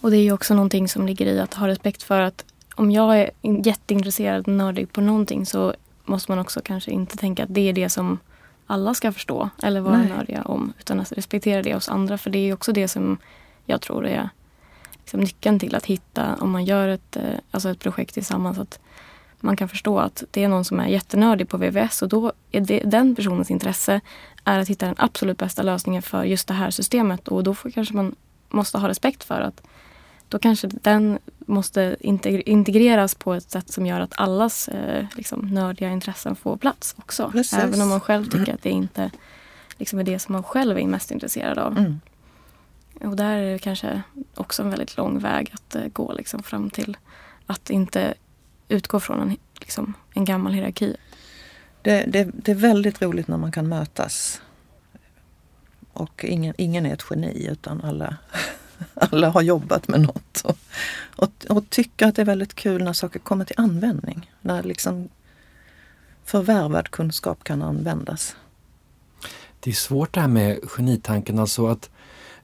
Och det är ju också någonting som ligger i att ha respekt för att om jag är jätteintresserad och nördig på någonting så måste man också kanske inte tänka att det är det som alla ska förstå eller vara Nej. nördiga om. Utan att respektera det hos andra. För det är också det som jag tror är liksom nyckeln till att hitta, om man gör ett, eh, alltså ett projekt tillsammans, att man kan förstå att det är någon som är jättenördig på VVS och då är det, den personens intresse är att hitta den absolut bästa lösningen för just det här systemet och då får, kanske man måste ha respekt för att då kanske den måste integreras på ett sätt som gör att allas eh, liksom, nördiga intressen får plats också. Precis. Även om man själv tycker att det inte liksom, är det som man själv är mest intresserad av. Mm. Och där är det kanske också en väldigt lång väg att uh, gå liksom, fram till att inte utgå från en, liksom, en gammal hierarki. Det, det, det, är väldigt roligt när man kan mötas. Och ingen, ingen är ett geni utan alla, <laughs> alla har jobbat med något. Och, och, och tycker att det är väldigt kul när saker kommer till användning. När liksom förvärvad kunskap kan användas. Det är svårt det här med genitanken, alltså att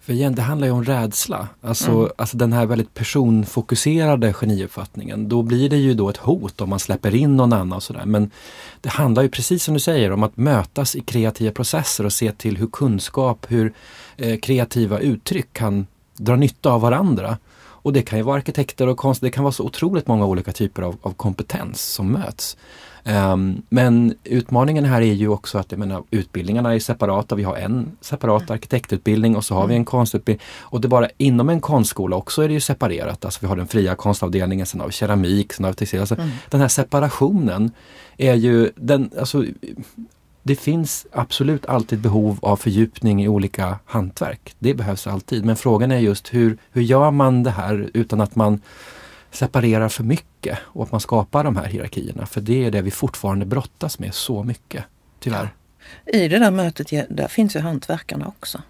för igen, det handlar ju om rädsla. Alltså, mm. alltså den här väldigt personfokuserade geniuppfattningen. Då blir det ju då ett hot om man släpper in någon annan och sådär. Men det handlar ju precis som du säger om att mötas i kreativa processer och se till hur kunskap, hur eh, kreativa uttryck kan dra nytta av varandra. Och det kan ju vara arkitekter och konst, det kan vara så otroligt många olika typer av, av kompetens som möts. Um, men utmaningen här är ju också att jag menar, utbildningarna är separata. Vi har en separat mm. arkitektutbildning och så har vi en konstutbildning. Och det bara inom en konstskola också är det ju separerat. Alltså vi har den fria konstavdelningen, sen har vi keramik, sen har vi textil. Alltså, mm. Den här separationen är ju, den, alltså, det finns absolut alltid behov av fördjupning i olika hantverk. Det behövs alltid. Men frågan är just hur, hur gör man det här utan att man separerar för mycket och att man skapar de här hierarkierna. För det är det vi fortfarande brottas med så mycket, tyvärr. I det där mötet där finns ju hantverkarna också.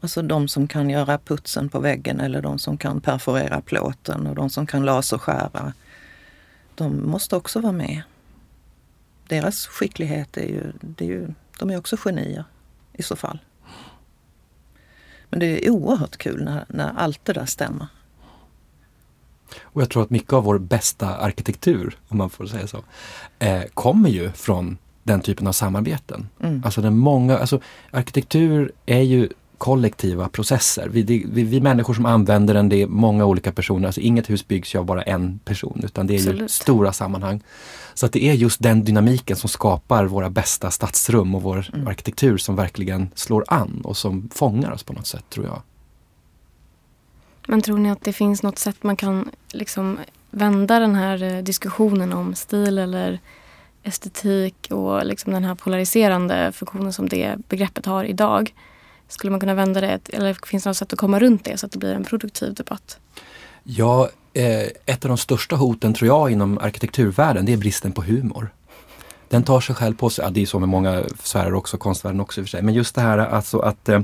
Alltså de som kan göra putsen på väggen eller de som kan perforera plåten och de som kan laserskära. De måste också vara med. Deras skicklighet är ju, det är ju de är också genier i så fall. Men det är oerhört kul när, när allt det där stämmer. Och jag tror att mycket av vår bästa arkitektur, om man får säga så, eh, kommer ju från den typen av samarbeten. Mm. Alltså, den många, alltså arkitektur är ju kollektiva processer. Vi, det, vi, vi, människor som använder den, det är många olika personer. Alltså inget hus byggs ju av bara en person utan det är Absolut. ju stora sammanhang. Så att det är just den dynamiken som skapar våra bästa stadsrum och vår mm. arkitektur som verkligen slår an och som fångar oss på något sätt tror jag. Men tror ni att det finns något sätt man kan liksom vända den här eh, diskussionen om stil eller estetik och liksom den här polariserande funktionen som det begreppet har idag? Skulle man kunna vända det, eller finns det något sätt att komma runt det så att det blir en produktiv debatt? Ja, Eh, ett av de största hoten tror jag inom arkitekturvärlden det är bristen på humor. Den tar sig själv på sig, ja, det är så med många sfärer också, konstvärlden också i och för sig, men just det här alltså att eh,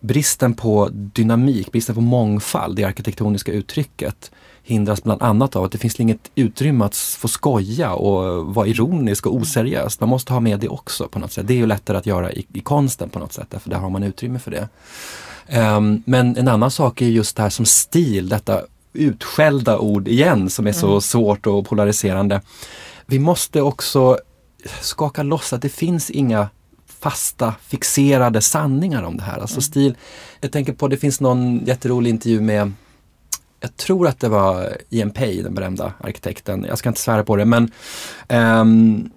bristen på dynamik, bristen på mångfald, det arkitektoniska uttrycket hindras bland annat av att det finns inget utrymme att få skoja och vara ironisk och oseriös. Man måste ha med det också på något sätt. Det är ju lättare att göra i, i konsten på något sätt, därför där har man utrymme för det. Um, men en annan sak är just det här som stil, detta utskällda ord igen som är så mm. svårt och polariserande. Vi måste också skaka loss att det finns inga fasta, fixerade sanningar om det här. Alltså mm. stil, jag tänker på, det finns någon jätterolig intervju med jag tror att det var Ian Pay, den berömda arkitekten. Jag ska inte svära på det men um,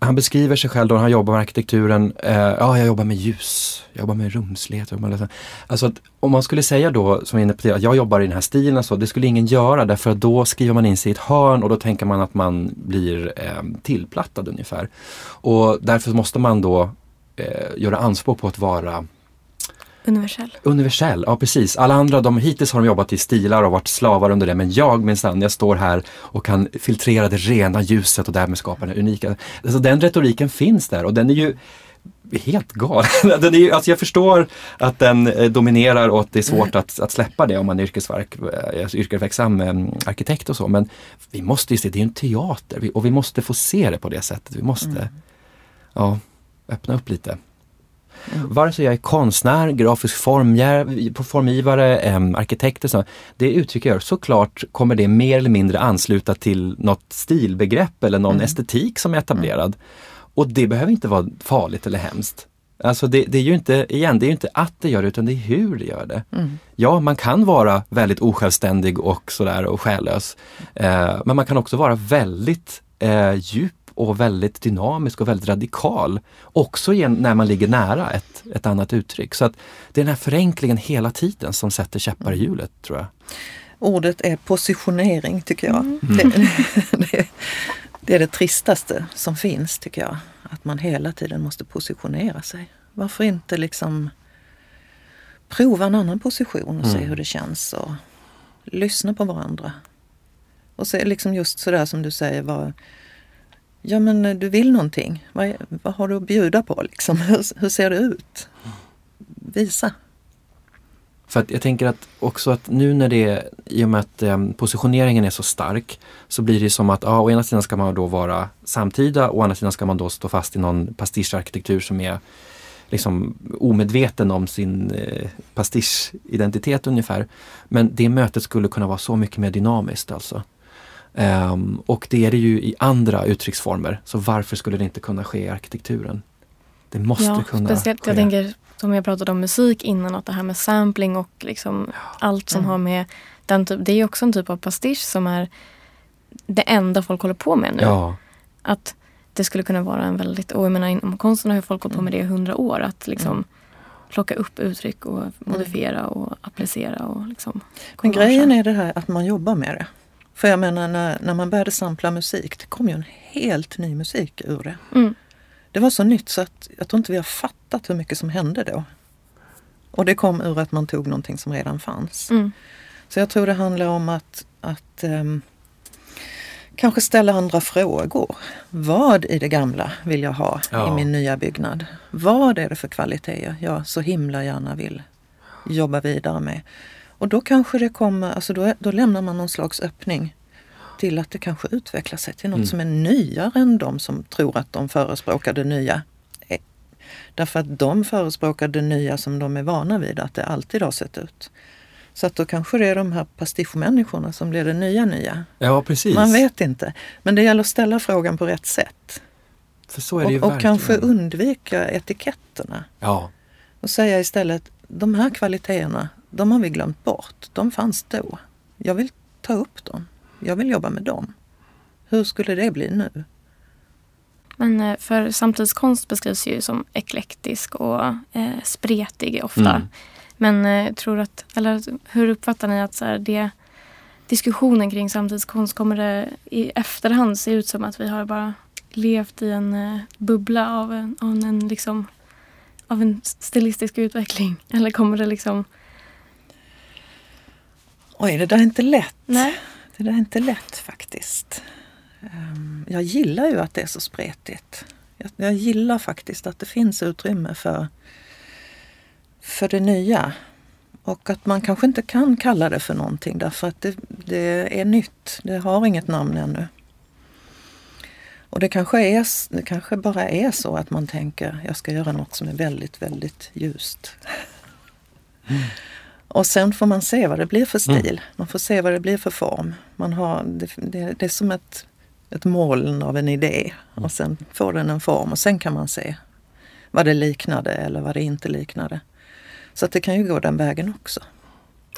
han beskriver sig själv då han jobbar med arkitekturen. eh, ja, jag jobbar med ljus, jag jobbar med rumslighet. Jobbar med alltså att om man skulle säga då, som inne på att jag jobbar i den här stilen så, det skulle ingen göra därför att då skriver man in sig i ett hörn och då tänker man att man blir eh, tillplattad ungefär. Och därför måste man då eh, göra anspråk på att vara Universell. Universell, ja precis. Alla andra, de, hittills har de jobbat i stilar och varit slavar under det. Men jag minsann, jag står här och kan filtrera det rena ljuset och därmed skapa den unika. Alltså den retoriken finns där och den är ju helt galen. <laughs> Den är ju, alltså jag förstår att den eh, dominerar och att det är svårt att, att släppa det om man är yrkesverk, eh, yrkesverksam mm, arkitekt och så. Men vi måste ju se, det är en teater och vi måste få se det på det sättet. Vi måste mm. ja, öppna upp lite. Mm. Vare sig jag är konstnär, grafisk formgivare, eh, arkitekt, så, det uttryck jag gör, såklart kommer det mer eller mindre ansluta till något stilbegrepp eller någon mm. estetik som är etablerad. Mm. Och det behöver inte vara farligt eller hemskt. Alltså det, det, är ju inte, igen, det är inte att det gör det utan det är hur det gör det. Mm. Ja, man kan vara väldigt osjälvständig och sådär och själlös. Eh, men man kan också vara väldigt eh, djup och väldigt dynamisk och väldigt radikal. Också när man ligger nära ett, ett annat uttryck. Så att det är den här förenklingen hela tiden som sätter käppar i hjulet tror jag. Ordet är positionering tycker jag. Mm. Det, <laughs> det, det är det tristaste som finns tycker jag. Att man hela tiden måste positionera sig. Varför inte liksom prova en annan position och se mm. hur det känns och lyssna på varandra. Och se liksom just sådär som du säger, vad, ja men eh, du vill någonting. Vad, vad har du att bjuda på liksom? <laughs> Hur, hur ser det ut? Visa. För att jag tänker att också att nu när det, i och med att eh, positioneringen är så stark, så blir det som att ja, å ena sidan ska man då vara samtida, å andra sidan ska man då stå fast i någon pastischarkitektur som är liksom omedveten om sin eh, pastischidentitet ungefär. Men det mötet skulle kunna vara så mycket mer dynamiskt alltså. Um, och det är det ju i andra uttrycksformer, så varför skulle det inte kunna ske i arkitekturen? Det måste ja, kunna speciellt, ske. Jag tänker som jag pratade om musik innan, att det här med sampling och liksom ja. allt som mm. har med den typ, det är också en typ av pastisch som är det enda folk håller på med nu. Ja. Att det skulle kunna vara en väldigt, och jag menar inom konsten har ju folk hållit på med det i hundra år. Att liksom mm. plocka upp uttryck och modifiera och applicera. Och liksom Men grejen är det här att man jobbar med det. För jag menar när, när man började sampla musik, det kom ju en helt ny musik ur det. Mm. Det var så nytt så att jag tror inte vi har fattat hur mycket som hände då. Och det kom ur att man tog någonting som redan fanns. Mm. Så jag tror det handlar om att, att um, kanske ställa andra frågor. Vad i det gamla vill jag ha ja. i min nya byggnad? Vad är det för kvaliteter jag så himla gärna vill jobba vidare med? Och då kanske det kommer, alltså då, då lämnar man någon slags öppning till att det kanske utvecklar sig till något mm. som är nyare än de som tror att de förespråkar det nya. Eh, därför att de förespråkar det nya som de är vana vid, att det alltid har sett ut. Så att då kanske det är de här pastischmänniskorna som blir det nya nya. Ja, precis. Man vet inte. Men det gäller att ställa frågan på rätt sätt. För så är det ju och, och kanske undvika etiketterna. Ja. Och säga istället, de här kvaliteterna, de har vi glömt bort. De fanns då. Jag vill ta upp dem. Jag vill jobba med dem. Hur skulle det bli nu? Men eh, för samtidskonst beskrivs ju som eklektisk och eh, spretig ofta. Mm. Men eh, tror att, eller hur uppfattar ni att så här, det, diskussionen kring samtidskonst, kommer det i efterhand se ut som att vi har bara levt i en eh, bubbla av en, av en, liksom, av en stilistisk utveckling? Eller kommer det liksom... Oj, det där är inte lätt. Nej. Det där är inte lätt faktiskt. Ehm, jag gillar ju att det är så spretigt. Jag gillar faktiskt att det finns utrymme för för det nya. Och att man kanske inte kan kalla det för någonting därför att det, det är nytt. Det har inget namn ännu. Och det kanske, är, det kanske bara är så att man tänker jag ska göra något som är väldigt, väldigt ljust. Mm. Och sen får man se vad det blir för stil. Mm. Man får se vad det blir för form. Man har, det, det, det är som ett, ett moln av en idé mm. och sen får den en form och sen kan man se vad det liknade eller vad det inte liknade. Så att det kan ju gå den vägen också.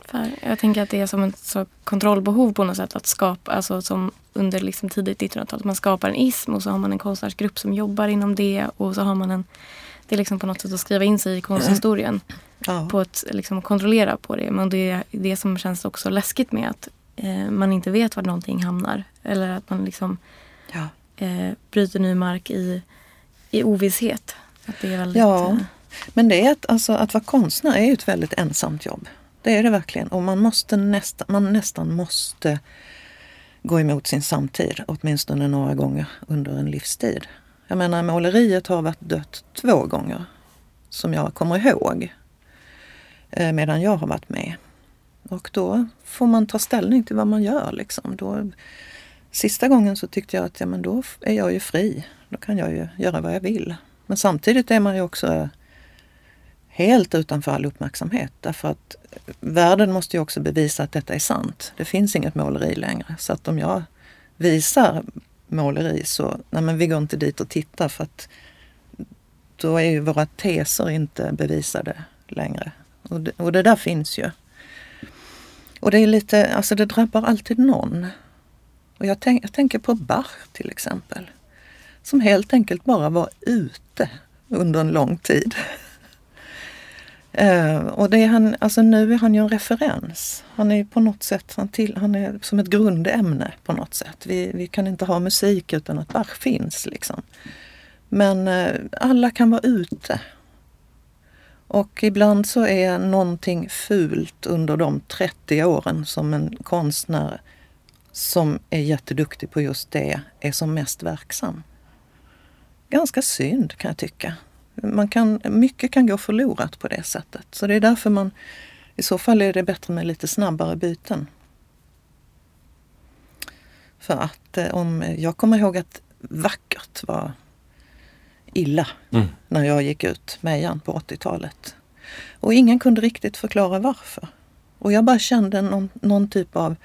För jag tänker att det är som ett så kontrollbehov på något sätt att skapa, alltså som under liksom tidigt 1900-tal. Man skapar en ism och så har man en konstnärsgrupp som jobbar inom det och så har man en, det är liksom på något sätt att skriva in sig i konsthistorien. Ja. På ett, liksom kontrollera på det. Men det är det som känns också läskigt med att eh, man inte vet var någonting hamnar. Eller att man liksom ja. eh, bryter ny mark i, i ovisshet. Att det är väldigt, ja. Eh, men det är att, alltså, att vara konstnär är ett väldigt ensamt jobb. Det är det verkligen. Och man, måste nästa, man nästan måste gå emot sin samtid åtminstone några gånger under en livstid. Jag menar måleriet har varit dött två gånger som jag kommer ihåg Eh, medan jag har varit med. Och då får man ta ställning till vad man gör. Liksom. Då, sista gången så tyckte jag att ja, men då är jag ju fri. Då kan jag ju göra vad jag vill. Men samtidigt är man ju också helt utanför all uppmärksamhet. Därför att världen måste ju också bevisa att detta är sant. Det finns inget måleri längre. Så att om jag visar måleri så, nej men vi går inte dit och tittar för att då är ju våra teser inte bevisade längre. Och det, och det där finns ju. Och det är lite, alltså det drabbar alltid någon. Och jag, tänk, jag tänker på Bach till exempel. Som helt enkelt bara var ute under en lång tid. Uh, <laughs> och det är han, alltså nu är han ju en referens. Han är på något sätt han till, han är som ett grundämne på något sätt. Vi, vi kan inte ha musik utan att Bach finns. Liksom. Men uh, alla kan vara ute. Och ibland så är någonting fult under de 30 åren som en konstnär som är jätteduktig på just det är som mest verksam. Ganska synd kan jag tycka man kan, mycket kan gå förlorat på det sättet. Så det är därför man, i så fall är det bättre med lite snabbare byten. För att eh, om, jag kommer ihåg att vackert var illa mm. när jag gick ut mejan på 80-talet. Och ingen kunde riktigt förklara varför. Och jag bara kände någon, någon typ av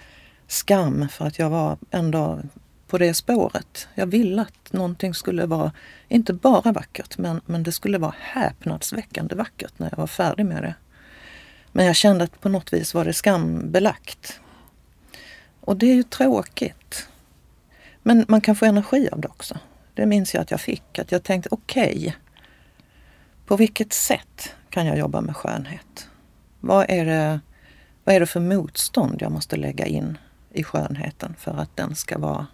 skam för att jag var ändå på det spåret. Jag ville att någonting skulle vara, inte bara vackert, men, men det skulle vara häpnadsväckande vackert när jag var färdig med det. Men jag kände att på något vis var det skambelagt. Och det är ju tråkigt. Men man kan få energi av det också. Det minns jag att jag fick. Att jag tänkte, okej, okay, på vilket sätt kan jag jobba med skönhet? Vad är, det, vad är det för motstånd jag måste lägga in i skönheten för att den ska vara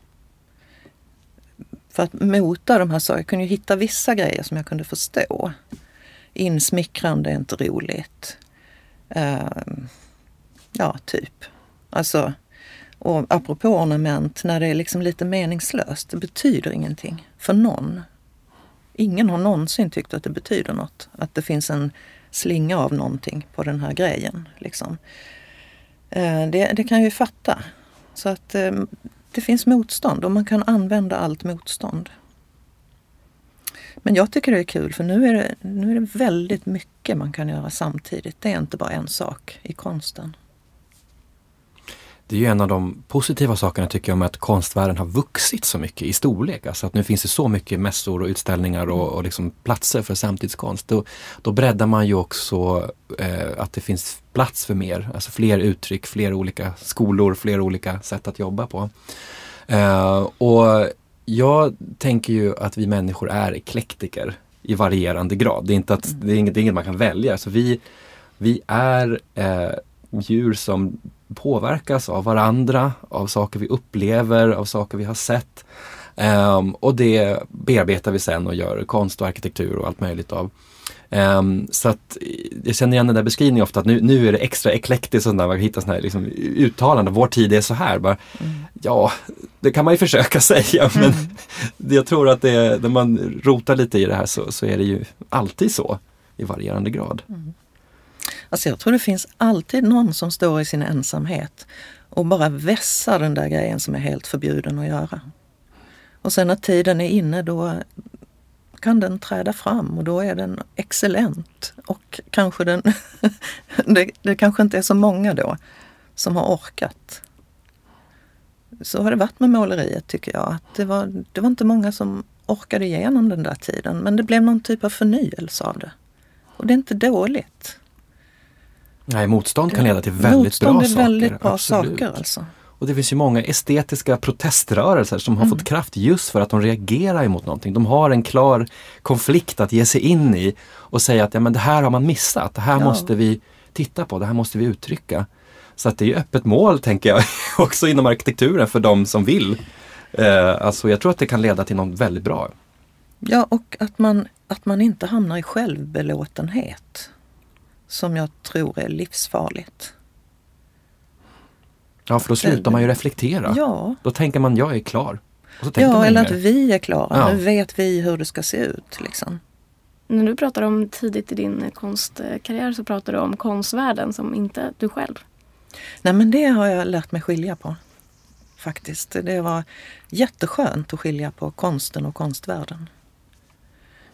för att mota de här sakerna. Jag kunde ju hitta vissa grejer som jag kunde förstå. Insmickrande är inte roligt. Uh, ja, typ. Alltså, och apropå ornament, när det är liksom lite meningslöst, det betyder ingenting för någon. Ingen har någonsin tyckt att det betyder något. Att det finns en slinga av någonting på den här grejen. Liksom. Eh, det, det, kan jag ju fatta. Så att eh, det finns motstånd och man kan använda allt motstånd. Men jag tycker det är kul för nu är det, nu är det väldigt mycket man kan göra samtidigt. Det är inte bara en sak i konsten. Det är ju en av de positiva sakerna tycker jag med att konstvärlden har vuxit så mycket i storlek. Alltså att nu finns det så mycket mässor och utställningar och, och liksom platser för samtidskonst. Då, då breddar man ju också eh, att det finns plats för mer, alltså fler uttryck, fler olika skolor, fler olika sätt att jobba på. Eh, och jag tänker ju att vi människor är eklektiker i varierande grad. Det är, inte att, det är, inget, det är inget man kan välja. Så vi, vi är eh, djur som påverkas av varandra, av saker vi upplever, av saker vi har sett. Um, och det bearbetar vi sen och gör konst och arkitektur och allt möjligt av. Um, så att jag känner igen den där beskrivningen ofta att nu, nu är det extra eklektiskt och man hittar sådana här liksom, uttalanden, vår tid är så här. Bara, mm. Ja, det kan man ju <laughs> försöka säga men mm. <laughs> jag tror att det, när man rotar lite i det här så, så är det ju alltid så i varierande grad. Mm. Alltså jag tror det finns alltid någon som står i sin ensamhet och bara vässar den där grejen som är helt förbjuden att göra. Och sen när tiden är inne då kan den träda fram och då är den excellent. Och kanske den, <laughs> det, det kanske inte är så många då som har orkat. Så har det varit med måleriet tycker jag. Att det, var, det var inte många som orkade igenom den där tiden men det blev någon typ av förnyelse av det. Och det är inte dåligt. Nej, motstånd kan leda till väldigt motstånd bra saker. Motstånd är väldigt bra Absolut. saker alltså. Och det finns ju många estetiska proteströrelser som har mm. fått kraft just för att de reagerar emot någonting. De har en klar konflikt att ge sig in i och säga att ja, men det här har man missat, det här ja. måste vi titta på, det här måste vi uttrycka. Så att det är öppet mål tänker jag <laughs> också inom arkitekturen för de som vill. Eh, alltså jag tror att det kan leda till något väldigt bra. Ja och att man, att man inte hamnar i självbelåtenhet som jag tror är livsfarligt. Ja, för då slutar man ju reflektera. Ja. Då tänker man, jag är klar. ja, eller att vi är klara. Ja. Nu vet vi hur det ska se ut. Liksom. När du pratar om tidigt i din konstkarriär så pratar du om konstvärlden som inte du själv. Nej men det har jag lärt mig skilja på. Faktiskt. Det var jätteskönt att skilja på konsten och konstvärlden.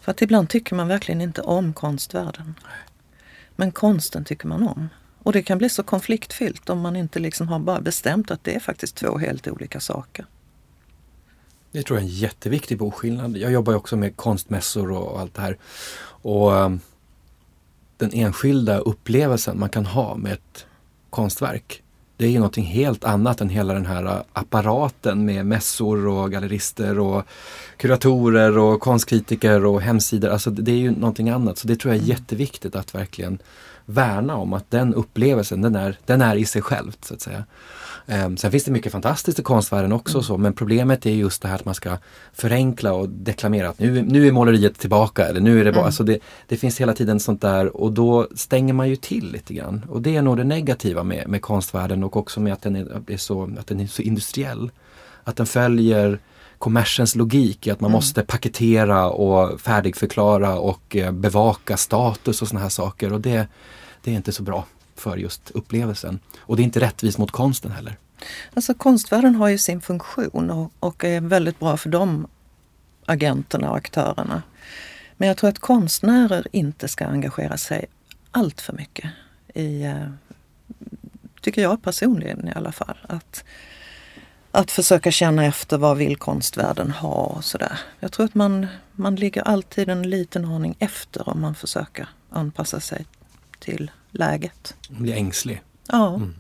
För att ibland tycker man verkligen inte om konstvärlden. Men konsten tycker man om. Och det kan bli så konfliktfyllt om man inte liksom har bara bestämt att det är faktiskt två helt olika saker. Det tror jag är en jätteviktig boskillnad. Jag jobbar ju också med konstmässor och allt det här. Och um, den enskilda upplevelsen man kan ha med ett konstverk. Det är ju någonting helt annat än hela den här apparaten med mässor och gallerister och kuratorer och konstkritiker och hemsidor. Alltså det är ju någonting annat. Så det tror jag är mm. jätteviktigt att verkligen värna om att den upplevelsen den är, den är i sig själv så att säga. Um, sen finns det mycket fantastiskt i konstvärlden också, så, men problemet är just det här att man ska förenkla och deklamera att nu, nu är måleriet tillbaka. Eller nu är det, bara, mm. alltså det, det finns hela tiden sånt där och då stänger man ju till lite grann. Och det är nog det negativa med, med konstvärlden och också med att den är, är så, att den är så industriell. Att den följer kommersens logik i att man mm. måste paketera och färdigförklara och eh, bevaka status och såna här saker. Och det, det är inte så bra för just upplevelsen. Och det är inte rättvist mot konsten heller. Alltså konstvärlden har ju sin funktion och, och är väldigt bra för de agenterna och aktörerna. Men jag tror att konstnärer inte ska engagera sig allt för mycket i, eh, tycker jag personligen i alla fall, att, att försöka känna efter vad vill konstvärlden ha och sådär. Jag tror att man, man ligger alltid en liten aning efter om man försöker anpassa sig till läget. Blir ängslig. Ja. Mm.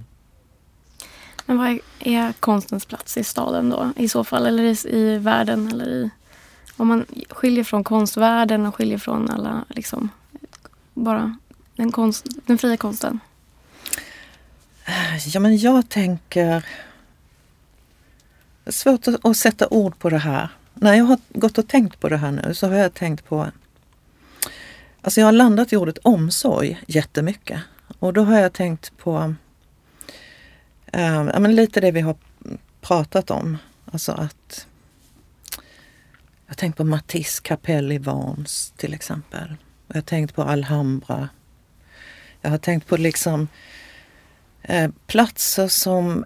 Men vad är konstens plats i staden då i så fall? Eller i, i världen? Eller i, om man skiljer från konstvärlden och skiljer från alla, liksom, bara den, konst, den fria konsten? Ja men jag tänker... Det är svårt att, att sätta ord på det här. När jag har gått och tänkt på det här nu så har jag tänkt på Alltså jag har landat i ordet omsorg jättemycket. Och då har jag tänkt på eh, men lite det vi har pratat om. Alltså att jag har tänkt på Matisse kapell i Vans till exempel. Jag har tänkt på Alhambra. Jag har tänkt på liksom eh, platser som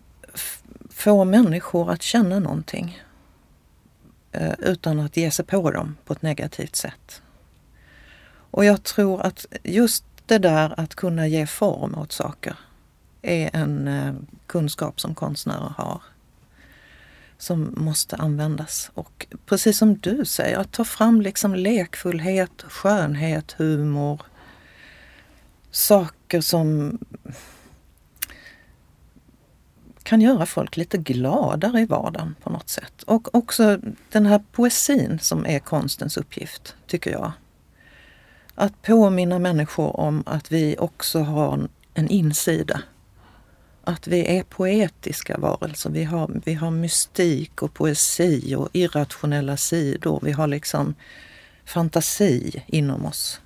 får människor att känna någonting eh, utan att ge sig på dem på ett negativt sätt. Och jag tror att just det där att kunna ge form åt saker är en eh, kunskap som konstnärer har som måste användas. Och precis som du säger, att ta fram liksom lekfullhet, skönhet, humor. Saker som kan göra folk lite gladare i vardagen på något sätt. Och också den här poesin som är konstens uppgift, tycker jag. Att påminna människor om att vi också har en insida. Att vi är poetiska varelser. Vi har, vi har mystik och poesi och irrationella sidor. Vi har liksom fantasi inom oss.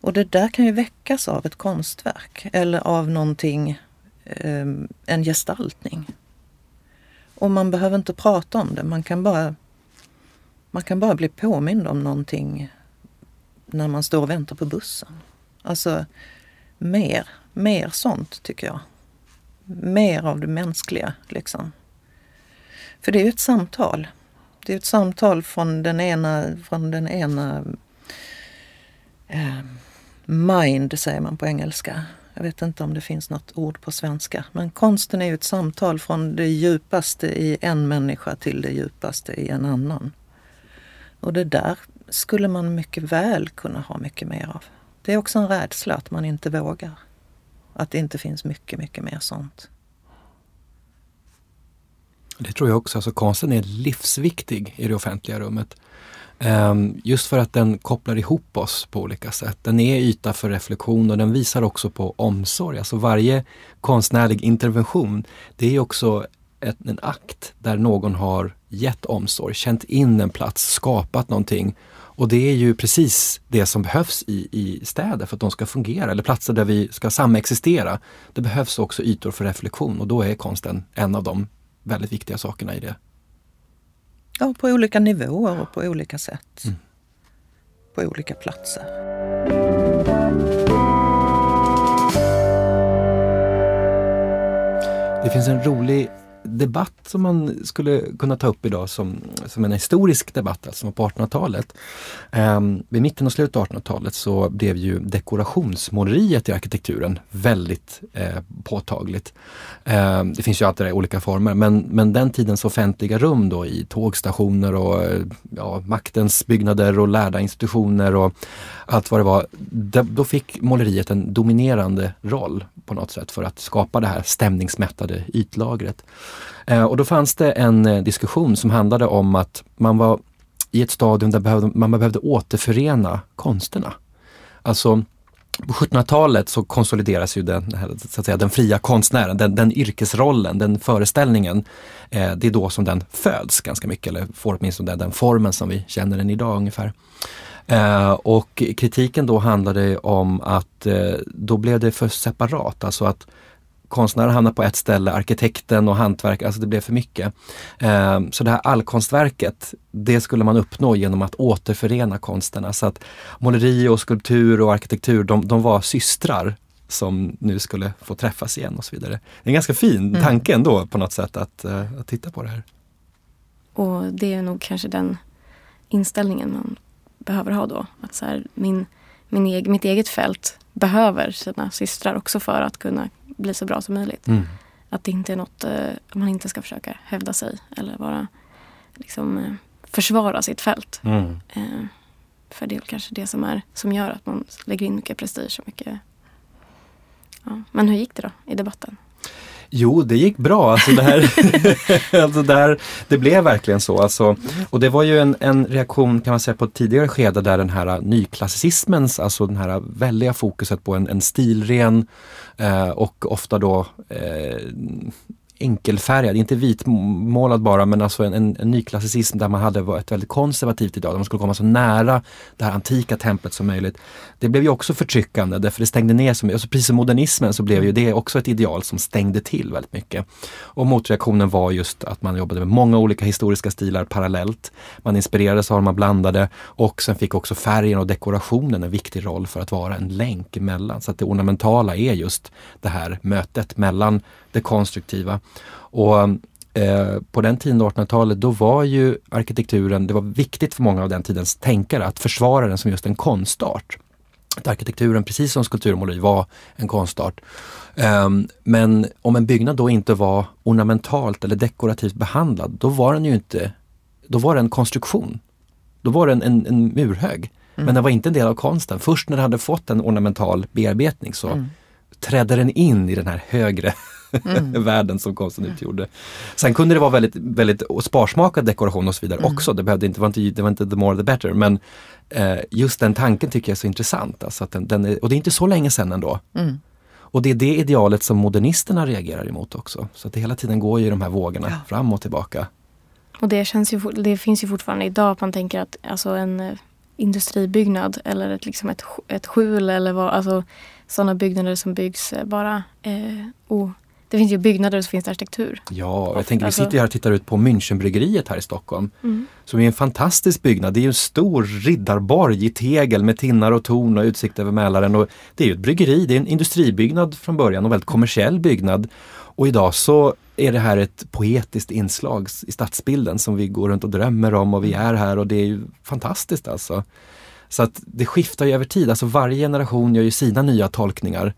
Och det där kan ju väckas av ett konstverk eller av någonting, eh, en gestaltning. Och man behöver inte prata om det, man kan bara, man kan bara bli påmind om någonting när man står och väntar på bussen. Alltså mer, mer sånt tycker jag. Mer av det mänskliga liksom. För det är ju ett samtal. Det är ett samtal från den ena, från den ena eh, mind säger man på engelska. Jag vet inte om det finns något ord på svenska. Men konsten är ju ett samtal från det djupaste i en människa till det djupaste i en annan. Och det där skulle man mycket väl kunna ha mycket mer av. Det är också en rädsla att man inte vågar. Att det inte finns mycket, mycket mer sånt. Det tror jag också. Alltså konsten är livsviktig i det offentliga rummet. Ehm, just för att den kopplar ihop oss på olika sätt. Den är yta för reflektion och den visar också på omsorg. Alltså varje konstnärlig intervention, det är också ett, en akt där någon har gett omsorg, känt in en plats, skapat någonting och det är ju precis det som behövs i, i städer för att de ska fungera, eller platser där vi ska samexistera. Det behövs också ytor för reflektion och då är konsten en av de väldigt viktiga sakerna i det. Ja, på olika nivåer och på olika sätt. Mm. På olika platser. Det finns en rolig debatt som man skulle kunna ta upp idag som, som en historisk debatt, alltså på 1800-talet. Um, ehm, vid mitten och slutet av 1800-talet så blev ju dekorationsmåleriet i arkitekturen väldigt eh, påtagligt. Um, det finns ju alltid olika former men, men den tidens offentliga rum då i tågstationer och eh, ja, maktens byggnader och lärda institutioner och allt vad det var. Då fick måleriet en dominerande roll på något sätt för att skapa det här stämningsmättade ytlagret. Eh, och då fanns det en eh, diskussion som handlade om att man var i ett stadium där man behövde återförena konsterna. Alltså på 1700-talet så konsolideras ju den, så att säga, den fria konstnären, den, den yrkesrollen, den föreställningen. Eh, det är då som den föds ganska mycket, eller får åtminstone den, den formen som vi känner den idag ungefär. Eh, och kritiken då handlade om att eh, då blev det för separat, alltså att konstnären hamnar på ett ställe, arkitekten och hantverk, alltså det blev för mycket. Eh, så det här allkonstverket, det skulle man uppnå genom att återförena konsterna. Så att måleri och skulptur och arkitektur, de, de var systrar som nu skulle få träffas igen och så vidare. Det är en ganska fin mm. tanke ändå på något sätt att, uh, att titta på det här. Och det är nog kanske den inställningen man behöver ha då. Att så här, min, min mitt eget fält behöver sina systrar också för att kunna bli så bra som möjligt. Mm. Att det inte är något eh, man inte ska försöka hävda sig eller vara liksom eh, försvara sitt fält. Mm. Eh, för det är kanske det som, är, som gör att man lägger in mycket prestige och mycket ja. Men hur gick det då i debatten? Jo, det gick bra. Alltså det, här, <laughs> alltså det, här, det blev verkligen så. Alltså, och det var ju en, en, reaktion kan man säga på ett tidigare skede där den här äh, nyklassicismens, alltså den här väldiga fokuset på en, en stilren eh, och ofta då eh, enkelfärgad, inte vitmålad bara men alltså en, en, en nyklassicism där man hade ett väldigt konservativt ideal, man skulle komma så nära det här antika templet som möjligt. Det blev ju också förtryckande därför det stängde ner så mycket. Alltså precis som modernismen så blev ju det också ett ideal som stängde till väldigt mycket. Och motreaktionen var just att man jobbade med många olika historiska stilar parallellt. Man inspirerades av man blandade och sen fick också färgen och dekorationen en viktig roll för att vara en länk emellan. Så att det ornamentala är just det här mötet mellan det konstruktiva. Och eh, på den tiden, 1800-talet, då var ju arkitekturen, det var viktigt för många av den tidens tänkare att försvara den som just en konstart. Att arkitekturen, precis som skulptur och måleri, var en konstart. Um, men om en byggnad då inte var ornamentalt eller dekorativt behandlad, då var den ju inte, då var det en konstruktion. Då var det en, en, en murhög. Mm. Men den var inte en del av konsten. Först när den hade fått en ornamental bearbetning så mm. trädde den in i den här högre mm. <laughs> världen som konsten utgjorde. Sen kunde det vara väldigt, väldigt sparsmakad dekoration och så vidare mm. också. Det, behövde inte, var inte, det var inte the more the better. Men eh, just den tanken tycker jag är så intressant. Alltså den, den är, och det är inte så länge sedan ändå. Mm. Och det är det idealet som modernisterna reagerar emot också. Så att det hela tiden går ju de här vågorna ja. fram och tillbaka. Och det, känns ju, det finns ju fortfarande idag att man tänker att alltså en eh, industribyggnad eller ett, liksom ett, ett skjul eller vad, alltså sådana byggnader som byggs eh, bara eh, o, det finns ju byggnader och så finns det arkitektur. Ja, jag tänker vi sitter här och tittar ut på Münchenbryggeriet här i Stockholm. Mm. Som är en fantastisk byggnad. Det är en stor riddarborg i tegel med tinnar och torn och utsikt över Mälaren. Och det är ju ett bryggeri, det är en industribyggnad från början och väldigt kommersiell byggnad. Och idag så är det här ett poetiskt inslag i stadsbilden som vi går runt och drömmer om och vi är här och det är ju fantastiskt alltså. Så att det skiftar ju över tid, alltså varje generation gör ju sina nya tolkningar.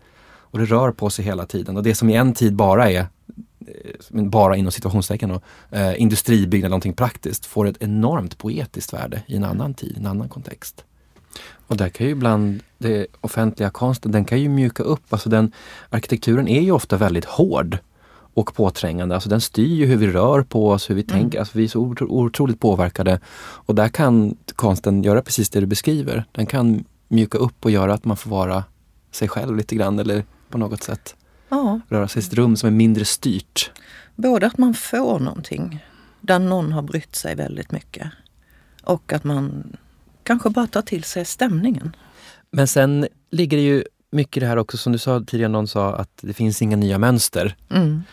Och det rör på sig hela tiden och det som i en tid bara är eh, bara inom situationstecken då, eh, industribyggnad, någonting praktiskt, får ett enormt poetiskt värde i en annan tid, en annan kontext. Och där kan ju ibland det offentliga konsten, den kan ju mjuka upp, alltså den arkitekturen är ju ofta väldigt hård och påträngande. Alltså den styr ju hur vi rör på oss, hur vi mm. tänker. Alltså vi är så otroligt påverkade. Och där kan konsten göra precis det du beskriver. Den kan mjuka upp och göra att man får vara sig själv lite grann eller på något sätt. Ja. Röra sig i ett rum som är mindre styrt. Både att man får någonting där någon har brytt sig väldigt mycket och att man kanske bara tar till sig stämningen. Men sen ligger det ju mycket i det här också som du sa tidigare, någon sa att det finns inga nya mönster. Mm.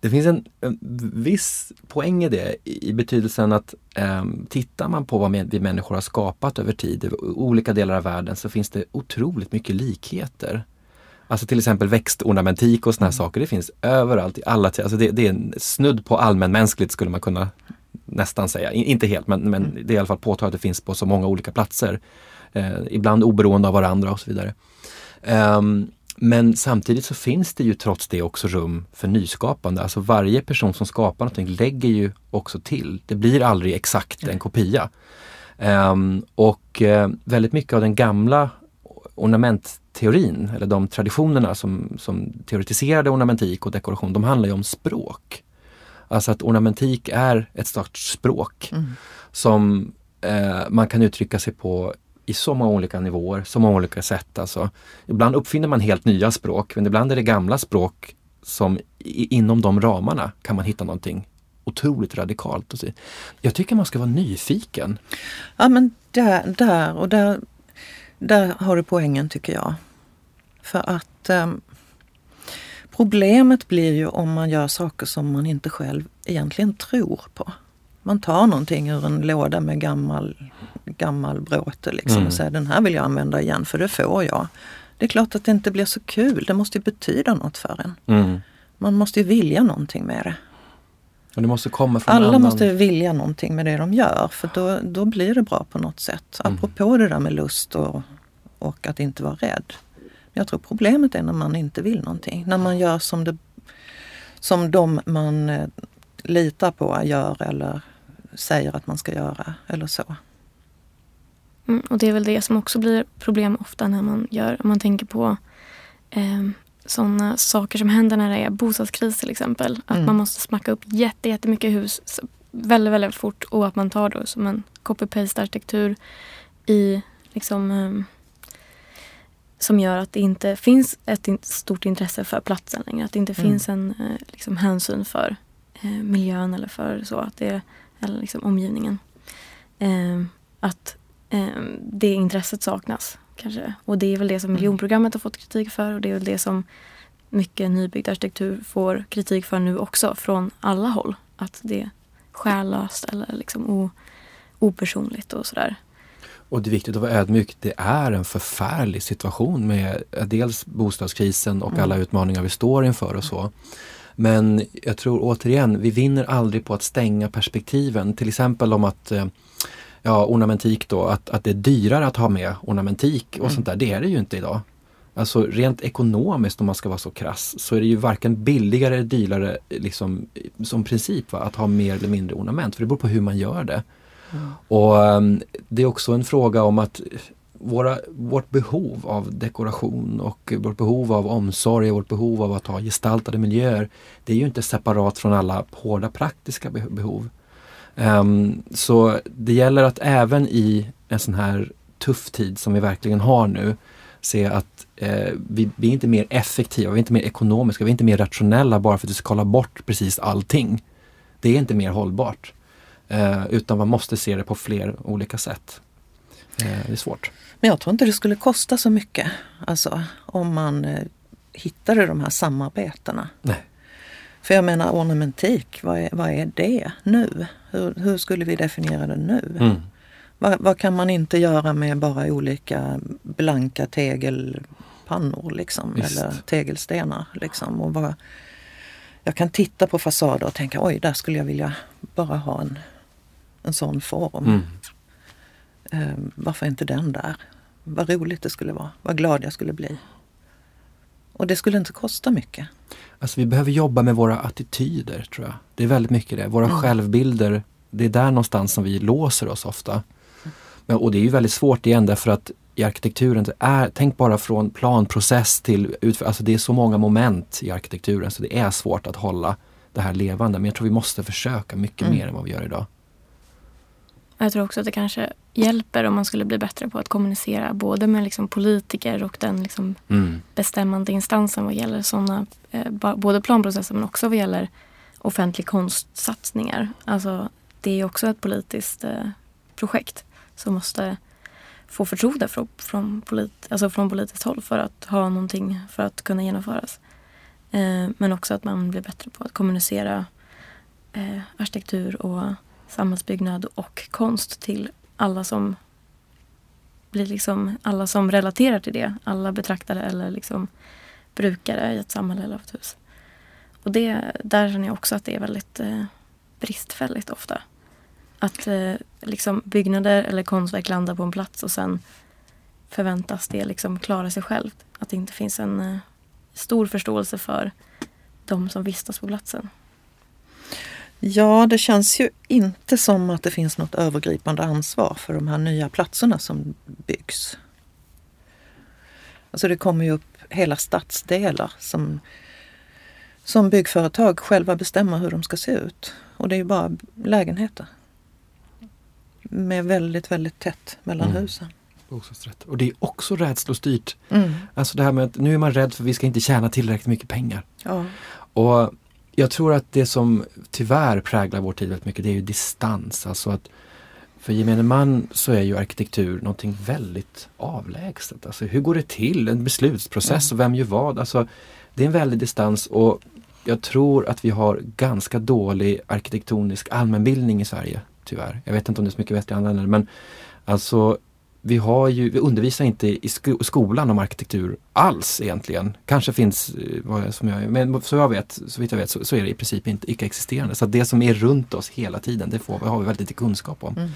Det finns en, en, viss poäng i det i betydelsen att eh, tittar man på vad vi människor har skapat över tid i olika delar av världen så finns det otroligt mycket likheter. Alltså till exempel växtornamentik och såna här saker. Det finns överallt i alla alltså det, det är snudd på allmänmänskligt skulle man kunna nästan säga. inte helt men, men mm. det är i alla fall påtalat att det finns på så många olika platser. Eh, ibland oberoende av varandra och så vidare. Um, men samtidigt så finns det ju trots det också rum för nyskapande. Alltså varje person som skapar någonting lägger ju också till. Det blir aldrig exakt en kopia. Um, och uh, väldigt mycket av den gamla ornamentteorin, eller de traditionerna som, som teoretiserade ornamentik och dekoration, de handlar ju om språk. Alltså att ornamentik är ett slags språk mm. som eh, man kan uttrycka sig på i så många olika nivåer, så många olika sätt. Alltså. Ibland uppfinner man helt nya språk, men ibland är det gamla språk som i, inom de ramarna kan man hitta någonting otroligt radikalt. Och Jag tycker man ska vara nyfiken. Ja men där, där och där, där har du poängen tycker jag. För att eh, problemet blir ju om man gör saker som man inte själv egentligen tror på. Man tar någonting ur en låda med gammal, gammal bråte liksom mm. och säger den här vill jag använda igen för det får jag. Det är klart att det inte blir så kul. Det måste betyda något för en. Mm. Man måste ju vilja någonting med det. Och det måste komma från Alla annan... måste vilja någonting med det de gör för då, då blir det bra på något sätt. Mm. Apropå det där med lust och, och att inte vara rädd. Jag tror problemet är när man inte vill någonting. När man gör som, det, som de man eh, litar på gör eller säger att man ska göra eller så. Mm, och det är väl det som också blir problem ofta när man gör, om man tänker på eh, sådana saker som händer när det är bostadskris till exempel. Att mm. man måste smacka upp jätte, jättemycket hus väldigt, väldigt fort och att man tar då som en copy-paste arkitektur i liksom eh, som gör att det inte finns ett stort intresse för platsen längre. Att det inte mm. finns en eh, liksom, hänsyn för eh, miljön eller för så. Att det eller liksom omgivningen. Eh, att eh, det intresset saknas. Kanske. Och det är väl det som mm. miljonprogrammet har fått kritik för och det är väl det som mycket nybyggd arkitektur får kritik för nu också från alla håll. Att det är själlöst eller liksom o, opersonligt och sådär. Och det är viktigt att vara ödmjuk. Det är en förfärlig situation med dels bostadskrisen och mm. alla utmaningar vi står inför och så. Men jag tror återigen, vi vinner aldrig på att stänga perspektiven. Till exempel om att eh, ja, ornamentik då, att, att det är dyrare att ha med ornamentik och mm. sånt där. Det är det ju inte idag. Alltså rent ekonomiskt om man ska vara så krass så är det ju varken billigare eller dyrare liksom, som princip va, att ha mer eller mindre ornament. För det beror på hur man gör det. Mm. Och um, Det är också en fråga om att våra, vårt behov av dekoration och vårt behov av omsorg och vårt behov av att ha gestaltade miljöer. Det är ju inte separat från alla hårda praktiska behov. Um, så det gäller att även i en sån här tuff tid som vi verkligen har nu se att eh, vi, vi, är inte mer effektiva, vi är inte mer ekonomiska, vi är inte mer rationella bara för att vi ska kolla bort precis allting. Det är inte mer hållbart. Eh, utan man måste se det på fler olika sätt. Eh, det är svårt. Men jag tror inte det skulle kosta så mycket alltså, om man eh, hittade de här samarbetena. Nej. För jag menar ornamentik, vad är, vad är det nu? Hur, hur skulle vi definiera det nu? Mm. Vad, vad, kan man inte göra med bara olika blanka tegelpannor liksom, eller tegelstenar? Liksom, och vad, jag kan titta på fasader och tänka oj, där skulle jag vilja bara ha en, en sån form. Mm. Um, varför inte den där? Vad roligt det skulle vara. Vad glad jag skulle bli. Och det skulle inte kosta mycket. Alltså vi behöver jobba med våra attityder tror jag. Det är väldigt mycket det. Våra mm. självbilder. Det är där någonstans som vi låser oss ofta. Men, och det är ju väldigt svårt igen därför att i arkitekturen, är, tänk bara från planprocess till utför, alltså det är så många moment i arkitekturen så det är svårt att hålla det här levande. Men jag tror vi måste försöka mycket mm. mer än vad vi gör idag. Jag tror också att det kanske hjälper om man skulle bli bättre på att kommunicera både med liksom politiker och den liksom mm. bestämmande instansen vad gäller sådana, eh, både planprocesser men också vad gäller offentlig konstsatsningar. Alltså, det är också ett politiskt eh, projekt som måste få förtroende från, från, polit, alltså från politiskt håll för att ha någonting för att kunna genomföras. Eh, men också att man blir bättre på att kommunicera eh, arkitektur och samhällsbyggnad och konst till alla som blir liksom alla som relaterar till det. Alla betraktare eller liksom brukare i ett samhälle eller av ett hus. Och det, där känner jag också att det är väldigt eh, bristfälligt ofta. Att eh, liksom byggnader eller konstverk landar på en plats och sen förväntas det liksom klara sig självt. Att det inte finns en eh, stor förståelse för de som vistas på platsen. Ja, det känns ju inte som att det finns något övergripande ansvar för de här nya platserna som byggs. Alltså det kommer ju upp hela stadsdelar som, som byggföretag själva bestämmer hur de ska se ut. Och det är ju bara lägenheter. Med väldigt, väldigt tätt mellan mm. husen. Bostadsrätt. Och det är också rädslostyrt. Mm. Alltså det här med att nu är man rädd för att vi ska inte tjäna tillräckligt mycket pengar. Ja. Och jag tror att det som tyvärr präglar vår tid väldigt mycket det är ju distans. Alltså att för gemene man så är ju arkitektur någonting väldigt avlägset. Alltså hur går det till? En beslutsprocess och vem gör vad? Alltså, det är en väldig distans och jag tror att vi har ganska dålig arkitektonisk allmänbildning i Sverige. Tyvärr. Jag vet inte om det är så mycket bättre i andra länder men alltså vi, har ju, vi undervisar inte i skolan om arkitektur alls egentligen. Kanske finns, eh, som jag, men så jag vet, så vitt jag vet så, så är det i princip inte icke-existerande. Så det som är runt oss hela tiden, det får, har vi väldigt lite kunskap om. Mm.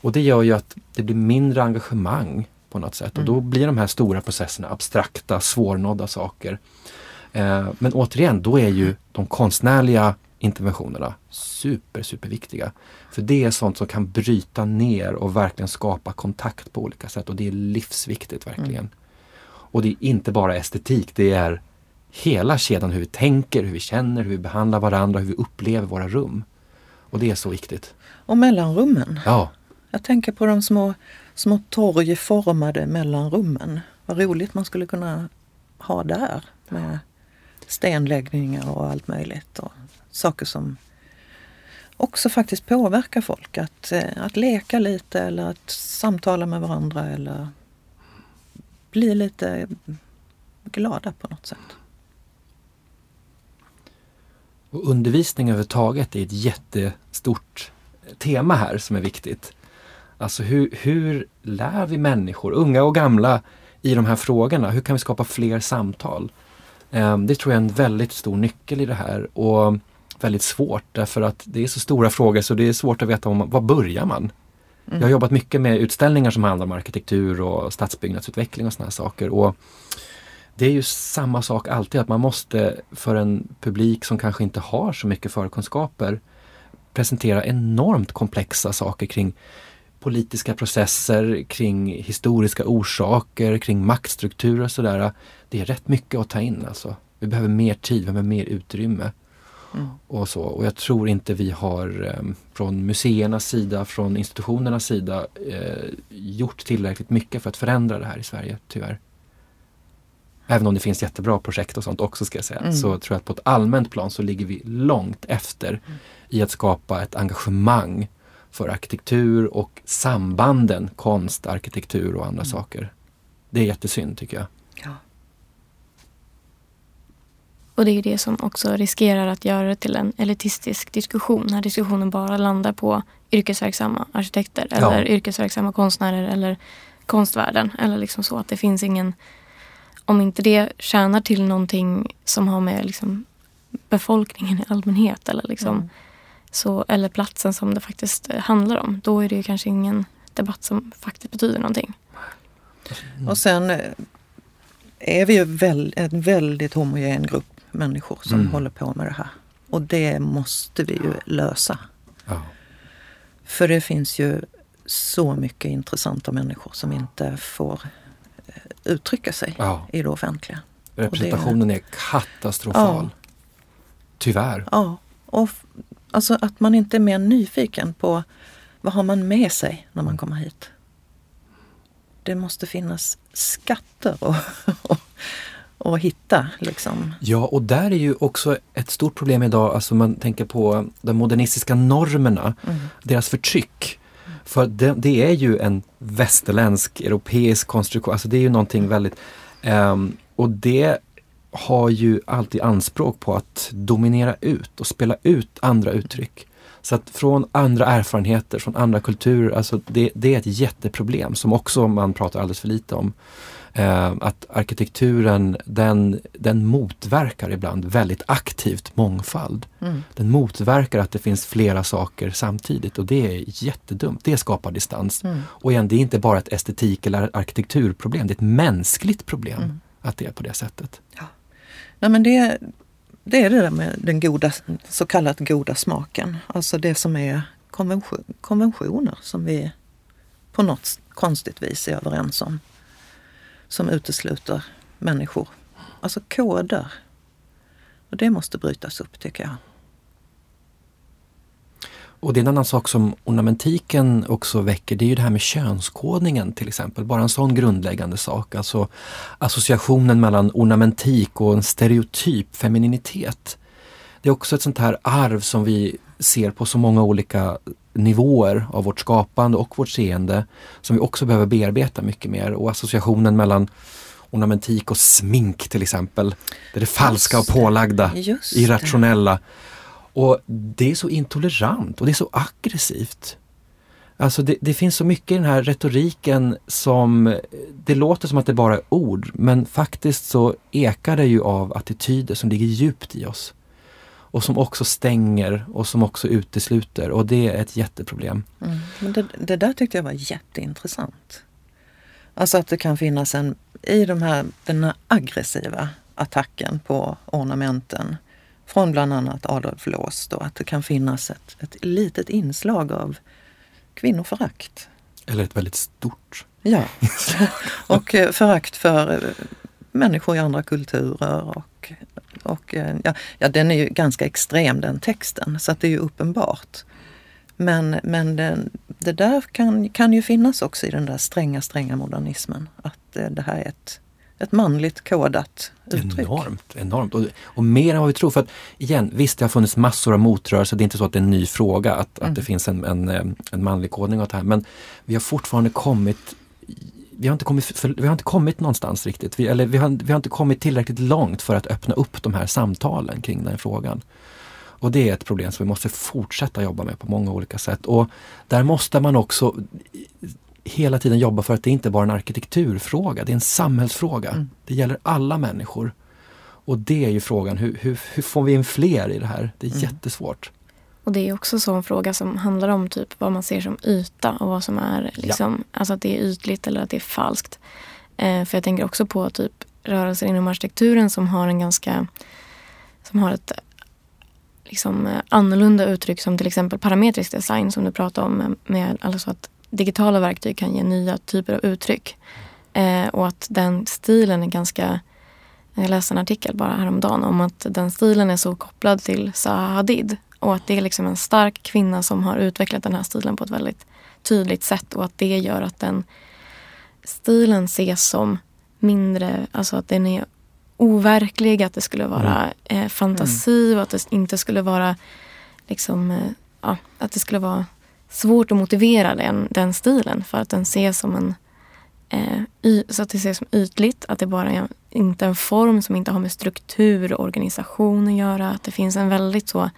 Och det gör ju att det blir mindre engagemang på något sätt. Mm. Och då blir de här stora processerna abstrakta, svårnådda saker. Eh, men återigen, då är ju de konstnärliga interventionerna super, super viktiga. För det är sånt som kan bryta ner och verkligen skapa kontakt på olika sätt och det är livsviktigt verkligen. Mm. Och det är inte bara estetik, det är hela kedjan hur vi tänker, hur vi känner, hur vi behandlar varandra, hur vi upplever våra rum. Och det är så viktigt. Och mellanrummen. Ja. Jag tänker på de små, små torgformade mellanrummen. Vad roligt man skulle kunna ha där med stenläggningar och allt möjligt. Och saker som också faktiskt påverkar folk. Att, eh, att leka lite eller att samtala med varandra eller bli lite glada på något sätt. Och undervisning överhuvudtaget är ett jättestort tema här som är viktigt. Alltså hur, hur lär vi människor, unga och gamla, i de här frågorna? Hur kan vi skapa fler samtal? Ehm, det tror jag är en väldigt stor nyckel i det här. Och väldigt svårt därför att det är så stora frågor så det är svårt att veta om var börjar man. Mm. Jag har jobbat mycket med utställningar som handlar om arkitektur och stadsbyggnadsutveckling och sådana saker. Och det är ju samma sak alltid att man måste för en publik som kanske inte har så mycket förkunskaper presentera enormt komplexa saker kring politiska processer, kring historiska orsaker, kring maktstrukturer och sådär. Det är rätt mycket att ta in alltså. Vi behöver mer tid, vi behöver mer utrymme. Mm. Och, så. och jag tror inte vi har eh, från museernas sida, från institutionernas sida eh, gjort tillräckligt mycket för att förändra det här i Sverige, tyvärr. Även om det finns jättebra projekt och sånt också ska jag säga, mm. så tror jag att på ett allmänt plan så ligger vi långt efter mm. i att skapa ett engagemang för arkitektur och sambanden konst, arkitektur och andra mm. saker. Det är jättesynd tycker jag. Ja. Och det är det som också riskerar att göra det till en elitistisk diskussion. När diskussionen bara landar på yrkesverksamma arkitekter eller ja. yrkesverksamma konstnärer eller konstvärlden. Eller liksom så att det finns ingen... Om inte det tjänar till någonting som har med liksom befolkningen i allmänhet eller, liksom, mm. så, eller platsen som det faktiskt handlar om. Då är det kanske ingen debatt som faktiskt betyder någonting. Mm. Och sen eh, är vi ju väl, en väldigt homogen grupp människor som mm. håller på med det här. Och det måste vi ju lösa. Ja. För det finns ju så mycket intressanta människor som inte får eh, uttrycka sig ja. i det offentliga. Representationen det, är katastrofal. Ja. Tyvärr. Ja, och alltså att man inte är mer nyfiken på vad har man med sig när man kommer hit. Det måste finnas skatter och, <laughs> och, att hitta. Liksom. Ja, och där är ju också ett stort problem idag, alltså man tänker på de modernistiska normerna, mm. deras förtryck. För det, det, är ju en västerländsk, europeisk konstruktion, alltså det är ju någonting väldigt... Um, och det har ju alltid anspråk på att dominera ut och spela ut andra uttryck. Så att från andra erfarenheter, från andra kulturer, alltså det, det är ett jätteproblem som också man pratar alldeles för lite om. Eh, att arkitekturen den, den motverkar ibland väldigt aktivt mångfald. Mm. Den motverkar att det finns flera saker samtidigt och det är jättedumt. Det skapar distans. Mm. Och igen, det är inte bara ett estetik eller arkitekturproblem, det är ett mänskligt problem Mm. att det är på det sättet. Nej, men det, det är det där med den goda, så kallat goda smaken. Alltså det som är konvention, konventioner som vi på något konstigt vis är överens om. Som utesluter människor. Alltså koder. Och det måste brytas upp tycker jag. Och det är en annan sak som ornamentiken också väcker, det är ju det här med könskodningen till exempel. Bara en sån grundläggande sak. Alltså associationen mellan ornamentik och en stereotyp femininitet. Det är också ett sånt här arv som vi ser på så många olika nivåer av vårt skapande och vårt seende som vi också behöver bearbeta mycket mer. Och associationen mellan ornamentik och smink till exempel. Det är det falska och det. pålagda, Just det. irrationella. Och det är så intolerant och det är så aggressivt. Alltså det, det finns så mycket i den här retoriken som, det låter som att det bara är ord, men faktiskt så ekar det ju av attityder som ligger djupt i oss. Och som också stänger och som också utesluter och det är ett jätteproblem. Mm. Men det, det där tyckte jag var jätteintressant. Alltså att det kan finnas en, i de här, den här aggressiva attacken på ornamenten från bland annat Adolf Loos då, att det kan finnas ett, ett litet inslag av kvinnoförakt. Eller ett väldigt stort. Ja, <laughs> och eh, förakt för eh, människor i andra kulturer. Och, och, eh, ja, ja, den är ju ganska extrem den texten, så att det är ju uppenbart. Men, men den, det där kan, kan ju finnas också i den där stränga, stränga modernismen. Att eh, det här är ett, ett manligt kodat uttryck. Enormt, enormt. Och, och mer än vad vi tror. För att igen, visst det har funnits massor av motrörelser. Det är inte så att det är en ny fråga att, Mm. att det finns en, en, eh, en manlig kodning åt det här. Men vi har fortfarande kommit vi har, inte kommit, för, vi har inte kommit någonstans riktigt. Vi, eller vi har, vi har inte kommit tillräckligt långt för att öppna upp de här samtalen kring den frågan. Och det är ett problem som vi måste fortsätta jobba med på många olika sätt. Och där måste man också hela tiden jobba för att det inte bara är en arkitekturfråga, det är en samhällsfråga. Mm. Det gäller alla människor. Och det är ju frågan, hur, hur, hur får vi in fler i det här? Det är Mm. jättesvårt. Och det är också så en fråga som handlar om typ vad man ser som yta och vad som är liksom, alltså att det är ytligt eller att det är falskt. Eh, för jag tänker också på typ rörelser inom arkitekturen som har en ganska, som har ett liksom eh, annorlunda uttryck som till exempel parametrisk design som du pratade om med, med alltså att digitala verktyg kan ge nya typer av uttryck. Eh, och att den stilen är ganska jag läste en artikel bara häromdagen om att den stilen är så kopplad till Zaha Hadid. Och att det är liksom en stark kvinna som har utvecklat den här stilen på ett väldigt tydligt sätt. Och att det gör att den stilen ses som mindre, alltså att den är overklig, att det skulle vara eh, fantasi och att det inte skulle vara liksom, eh, ja, att det skulle vara svårt att motivera den, den stilen för att den ses som en eh, y, så att det ses som ytligt, att det bara är inte en form som inte har med struktur och organisation att göra. Att det finns en väldigt så,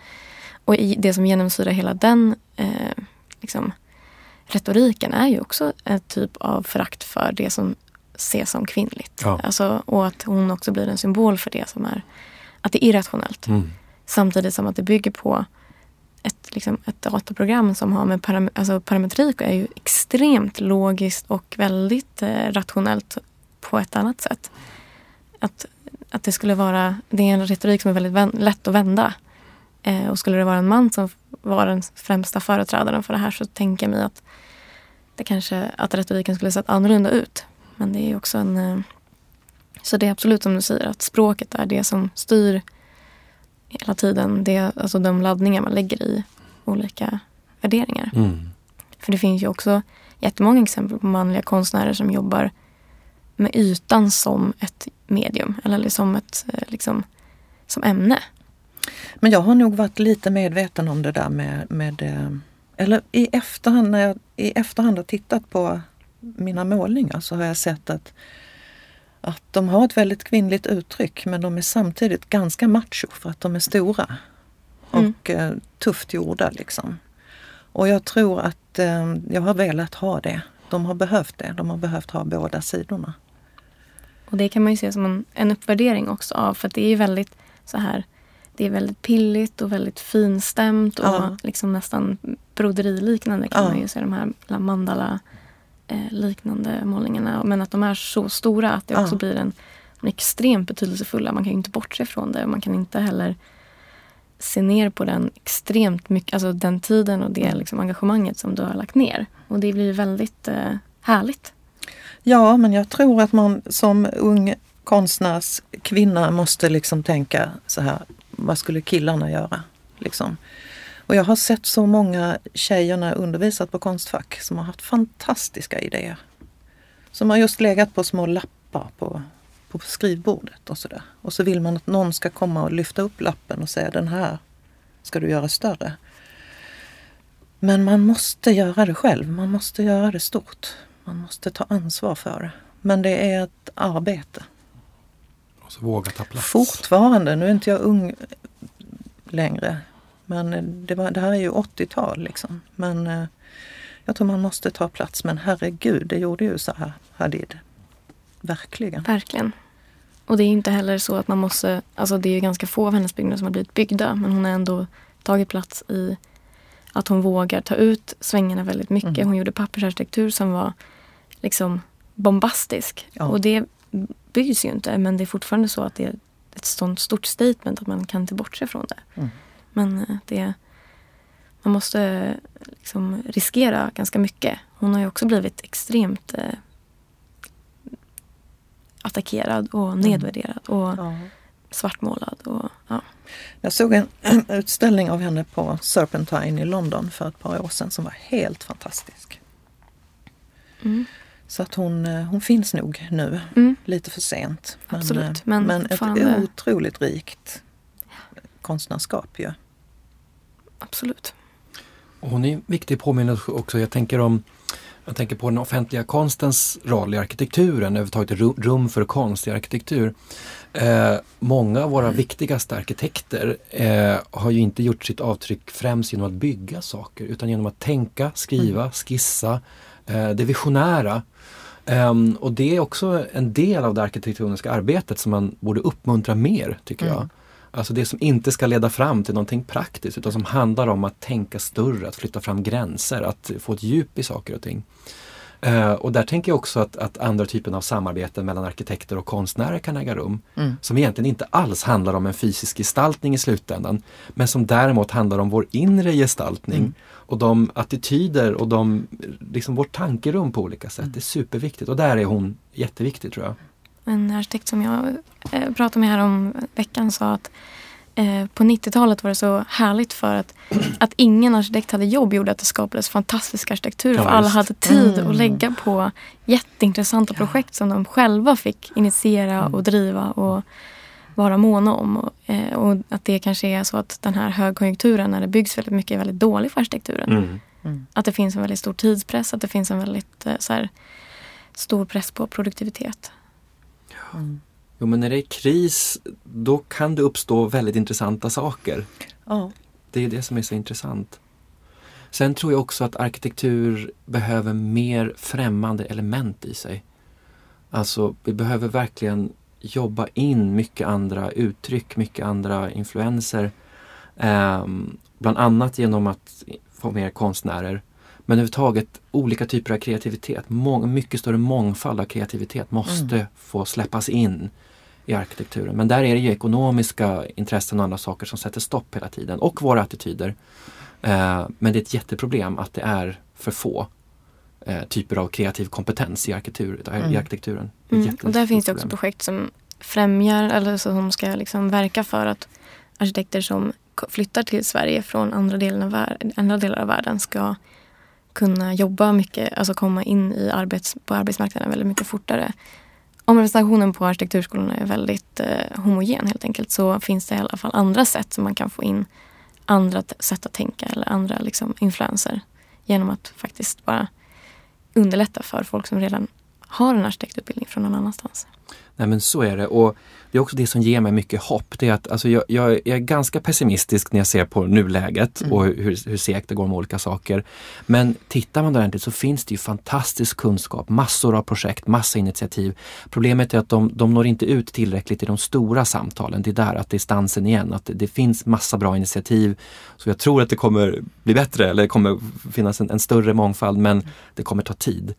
och i det som genomsyrar hela den eh, liksom, retoriken är ju också en typ av förakt för det som ses som kvinnligt. Ja. Alltså, och att hon också blir en symbol för det som är, att det är irrationellt. Mm. Samtidigt som att det bygger på ett, liksom, ett dataprogram som har med param alltså parametrik och är ju extremt logiskt och väldigt eh, rationellt på ett annat sätt. Att, att det skulle vara, det är en retorik som är väldigt lätt att vända. Eh, och skulle det vara en man som var den främsta företrädaren för det här så tänker jag mig att det kanske, att retoriken skulle sett annorlunda ut. Men det är också en... Eh, så det är absolut som du säger att språket är det som styr hela tiden. Det, alltså de laddningar man lägger i olika värderingar. Mm. För det finns ju också jättemånga exempel på manliga konstnärer som jobbar med ytan som ett medium eller som ett eh, liksom, som ämne. Men jag har nog varit lite medveten om det där med, med eh, eller i efterhand när jag i efterhand har tittat på mina målningar så har jag sett att, att de har ett väldigt kvinnligt uttryck men de är samtidigt ganska macho för att de är stora Mm. och eh, tufft gjorda liksom. Och jag tror att eh, jag har velat ha det. De har behövt det. De har behövt ha båda sidorna. Och det kan man ju se som en, en uppvärdering också av för att det är ju väldigt så här det är väldigt pilligt och väldigt finstämt och Ja. liksom nästan broderiliknande kan Ja. man ju se de här mandala eh, liknande målningarna. Men att de är så stora att det Ja. också blir en, de är extremt betydelsefulla. Man kan inte bortse från det och man kan inte heller se ner på den extremt mycket, alltså den tiden och det liksom engagemanget som du har lagt ner. Och det blir väldigt eh, härligt. Ja, men jag tror att man som ung konstnärskvinna måste liksom tänka så här, vad skulle killarna göra? Liksom. Och jag har sett så många tjejer när jag undervisat på Konstfack som har haft fantastiska idéer. Som har just legat på små lappar på, på skrivbordet och sådär. Och så vill man att någon ska komma och lyfta upp lappen och säga den här ska du göra större. Men man måste göra det själv, man måste göra det stort. Man måste ta ansvar för det. Men det är ett arbete. Och så våga ta plats. Fortfarande, nu är inte jag ung längre. Men det, var, det här är ju 80-tal liksom. Men eh, jag tror man måste ta plats. Men herregud, det gjorde ju Zaha Hadid. Verkligen. Verkligen. Och det är inte heller så att man måste, alltså det är ju ganska få av hennes byggnader som har blivit byggda men hon har ändå tagit plats i att hon vågar ta ut svängarna väldigt mycket. Mm. Hon gjorde pappersarkitektur som var liksom bombastisk. Ja. Och det byggs ju inte men det är fortfarande så att det är ett sånt stort statement att man kan inte bortse från det. Mm. Men eh, det, man måste liksom riskera ganska mycket. Hon har ju också blivit extremt eh, attackerad och nedvärderad och Ja. svartmålad. Och, ja. Jag såg en <clears throat> utställning av henne på Serpentine i London för ett par år sedan som var helt fantastisk. Mm. Så att hon, eh, hon finns nog nu, Mm. lite för sent. Men, Absolut, eh, men men ett fortfarande- otroligt rikt konstnärskap ju. Absolut. Och hon är en viktig påminnelse också. Jag tänker om jag tänker på den offentliga konstens roll i arkitekturen, överhuvudtaget ru- rum för konst i arkitektur. Eh, många av våra viktigaste arkitekter eh, har ju inte gjort sitt avtryck främst genom att bygga saker utan genom att tänka, skriva, skissa, eh, det visionära. Ehm, och det är också en del av det arkitektoniska arbetet som man borde uppmuntra mer, tycker jag. Mm. Alltså det som inte ska leda fram till någonting praktiskt utan som handlar om att tänka större, att flytta fram gränser, att få ett djup i saker och ting. Eh, och där tänker jag också att, att andra typer av samarbeten mellan arkitekter och konstnärer kan äga rum. Mm. Som egentligen inte alls handlar om en fysisk gestaltning i slutändan. Men som däremot handlar om vår inre gestaltning. Mm. Och de attityder och de, liksom vårt tankerum på olika sätt. Mm. Det är superviktigt och där är hon jätteviktig tror jag. En arkitekt som jag eh, pratade med här om veckan sa att eh, på 90-talet var det så härligt för att, <clears throat> att ingen arkitekt hade jobb gjorde att det skapades fantastisk arkitektur. Ja, för alla hade tid Mm. att lägga på jätteintressanta Ja. projekt som de själva fick initiera Mm. och driva och vara måna om. Och, eh, och att det kanske är så att den här högkonjunkturen när det byggs väldigt mycket är väldigt dålig för arkitekturen. Mm. Att det finns en väldigt stor tidspress, att det finns en väldigt eh, så här, stor press på produktivitet. Mm. Jo men när det är kris då kan det uppstå väldigt intressanta saker. Ja. Det är det som är så intressant. Sen tror jag också att arkitektur behöver mer främmande element i sig. Alltså vi behöver verkligen jobba in mycket andra uttryck, mycket andra influenser. Ehm, bland annat genom att få mer konstnärer. Men överhuvudtaget olika typer av kreativitet. Mång, mycket större mångfald av kreativitet måste Mm. få släppas in i arkitekturen. Men där är det ju ekonomiska intressen och andra saker som sätter stopp hela tiden. Och våra attityder. Eh, men det är ett jätteproblem att det är för få eh, typer av kreativ kompetens i, arkitektur, Mm. i arkitekturen. Mm. Och där finns det också problem. projekt som främjar eller som ska liksom verka för att arkitekter som flyttar till Sverige från andra delar av, andra delar av världen ska kunna jobba mycket, alltså komma in i arbets, på arbetsmarknaden väldigt mycket fortare. Om representationen på arkitekturskolorna är väldigt eh, homogen helt enkelt så finns det i alla fall andra sätt som man kan få in andra sätt att tänka eller andra liksom, influenser genom att faktiskt bara underlätta för folk som redan har en arkitektutbildning från någon annanstans. Nej men så är det och det är också det som ger mig mycket hopp. Det är att alltså, jag, jag, är ganska pessimistisk när jag ser på nuläget mm. och hur, hur segt det går med olika saker. Men tittar man ordentligt så finns det ju fantastisk kunskap, massor av projekt, massa initiativ. Problemet är att de, de når inte ut tillräckligt i de stora samtalen. Det är där att distansen igen, att det finns massa bra initiativ. Så jag tror att det kommer bli bättre eller det kommer finnas en, en större mångfald men det kommer ta tid.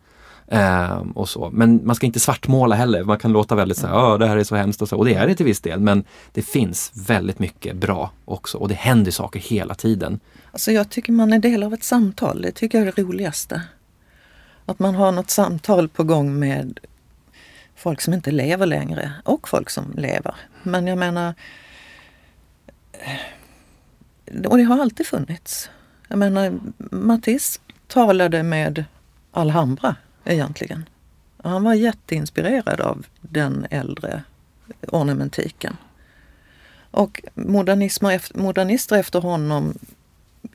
Eh, och så. Men man ska inte svartmåla heller. Man kan låta väldigt så här, det här är så hemskt och så. Och det är det till viss del. Men det finns väldigt mycket bra också och det händer saker hela tiden. Alltså jag tycker man är del av ett samtal. Det tycker jag är det roligaste. Att man har något samtal på gång med folk som inte lever längre och folk som lever. Men jag menar, eh, och det har alltid funnits. Jag menar, Matisse talade med Alhambra egentligen. Han var jätteinspirerad av den äldre ornamentiken. Och modernister efter honom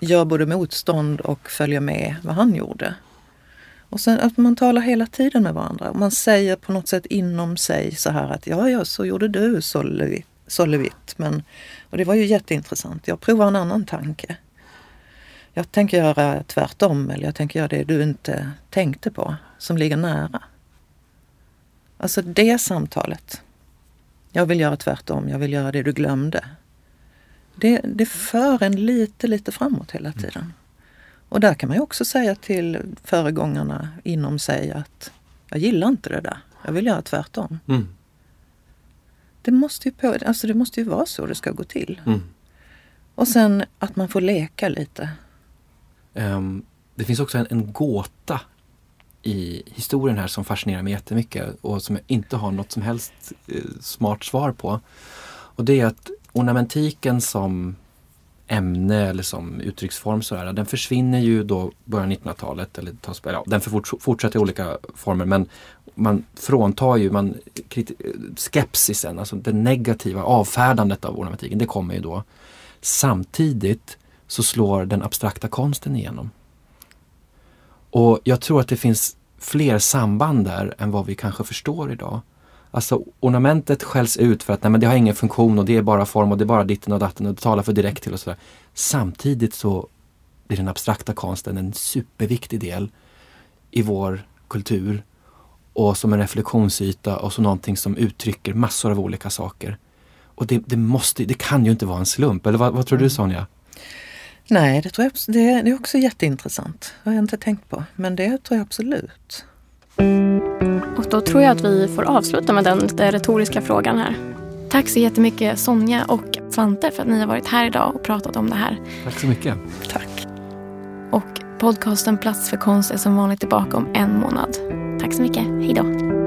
gör både motstånd och följer med vad han gjorde. Och sen att man talar hela tiden med varandra. Man säger på något sätt inom sig så här att ja, ja, så gjorde du Sollevitt. Men, och det var ju jätteintressant. Jag provar en annan tanke. Jag tänker göra tvärtom eller jag tänker göra det du inte tänkte på som ligger nära. Alltså det samtalet. Jag vill göra tvärtom, jag vill göra det du glömde. Det, det för en lite, lite framåt hela mm. tiden. Och där kan man ju också säga till föregångarna inom sig att jag gillar inte det där. Jag vill göra tvärtom. Mm. Det, måste ju på, alltså det måste ju vara så det ska gå till. Mm. Och sen att man får leka lite. Um, det finns också en, en gåta i historien här som fascinerar mig jättemycket och som jag inte har något som helst eh, smart svar på. Och det är att ornamentiken som ämne eller som uttrycksform sådär, den försvinner ju då början 1900-talet. Eller tas, ja, den fortsätter i olika former men man fråntar ju man, skepsisen, alltså det negativa avfärdandet av ornamentiken, det kommer ju då. Samtidigt så slår den abstrakta konsten igenom. Och jag tror att det finns fler samband där än vad vi kanske förstår idag. Alltså ornamentet skälls ut för att nej, men det har ingen funktion och det är bara form och det är bara ditten och datten och det talar för direkt till och sådär. Samtidigt så blir den abstrakta konsten en superviktig del i vår kultur och som en reflektionsyta och som någonting som uttrycker massor av olika saker. Och det, det måste, det kan ju inte vara en slump, eller vad, vad tror du mm. Sonja? Nej, det, tror jag, det, det är också jätteintressant. Det har jag inte tänkt på. Men det tror jag absolut. Och då tror jag att vi får avsluta med den retoriska frågan här. Tack så jättemycket Sonja och Svante för att ni har varit här idag och pratat om det här. Tack så mycket. Tack. Och podcasten Plats för konst är som vanligt tillbaka om en månad. Tack så mycket. Hej då.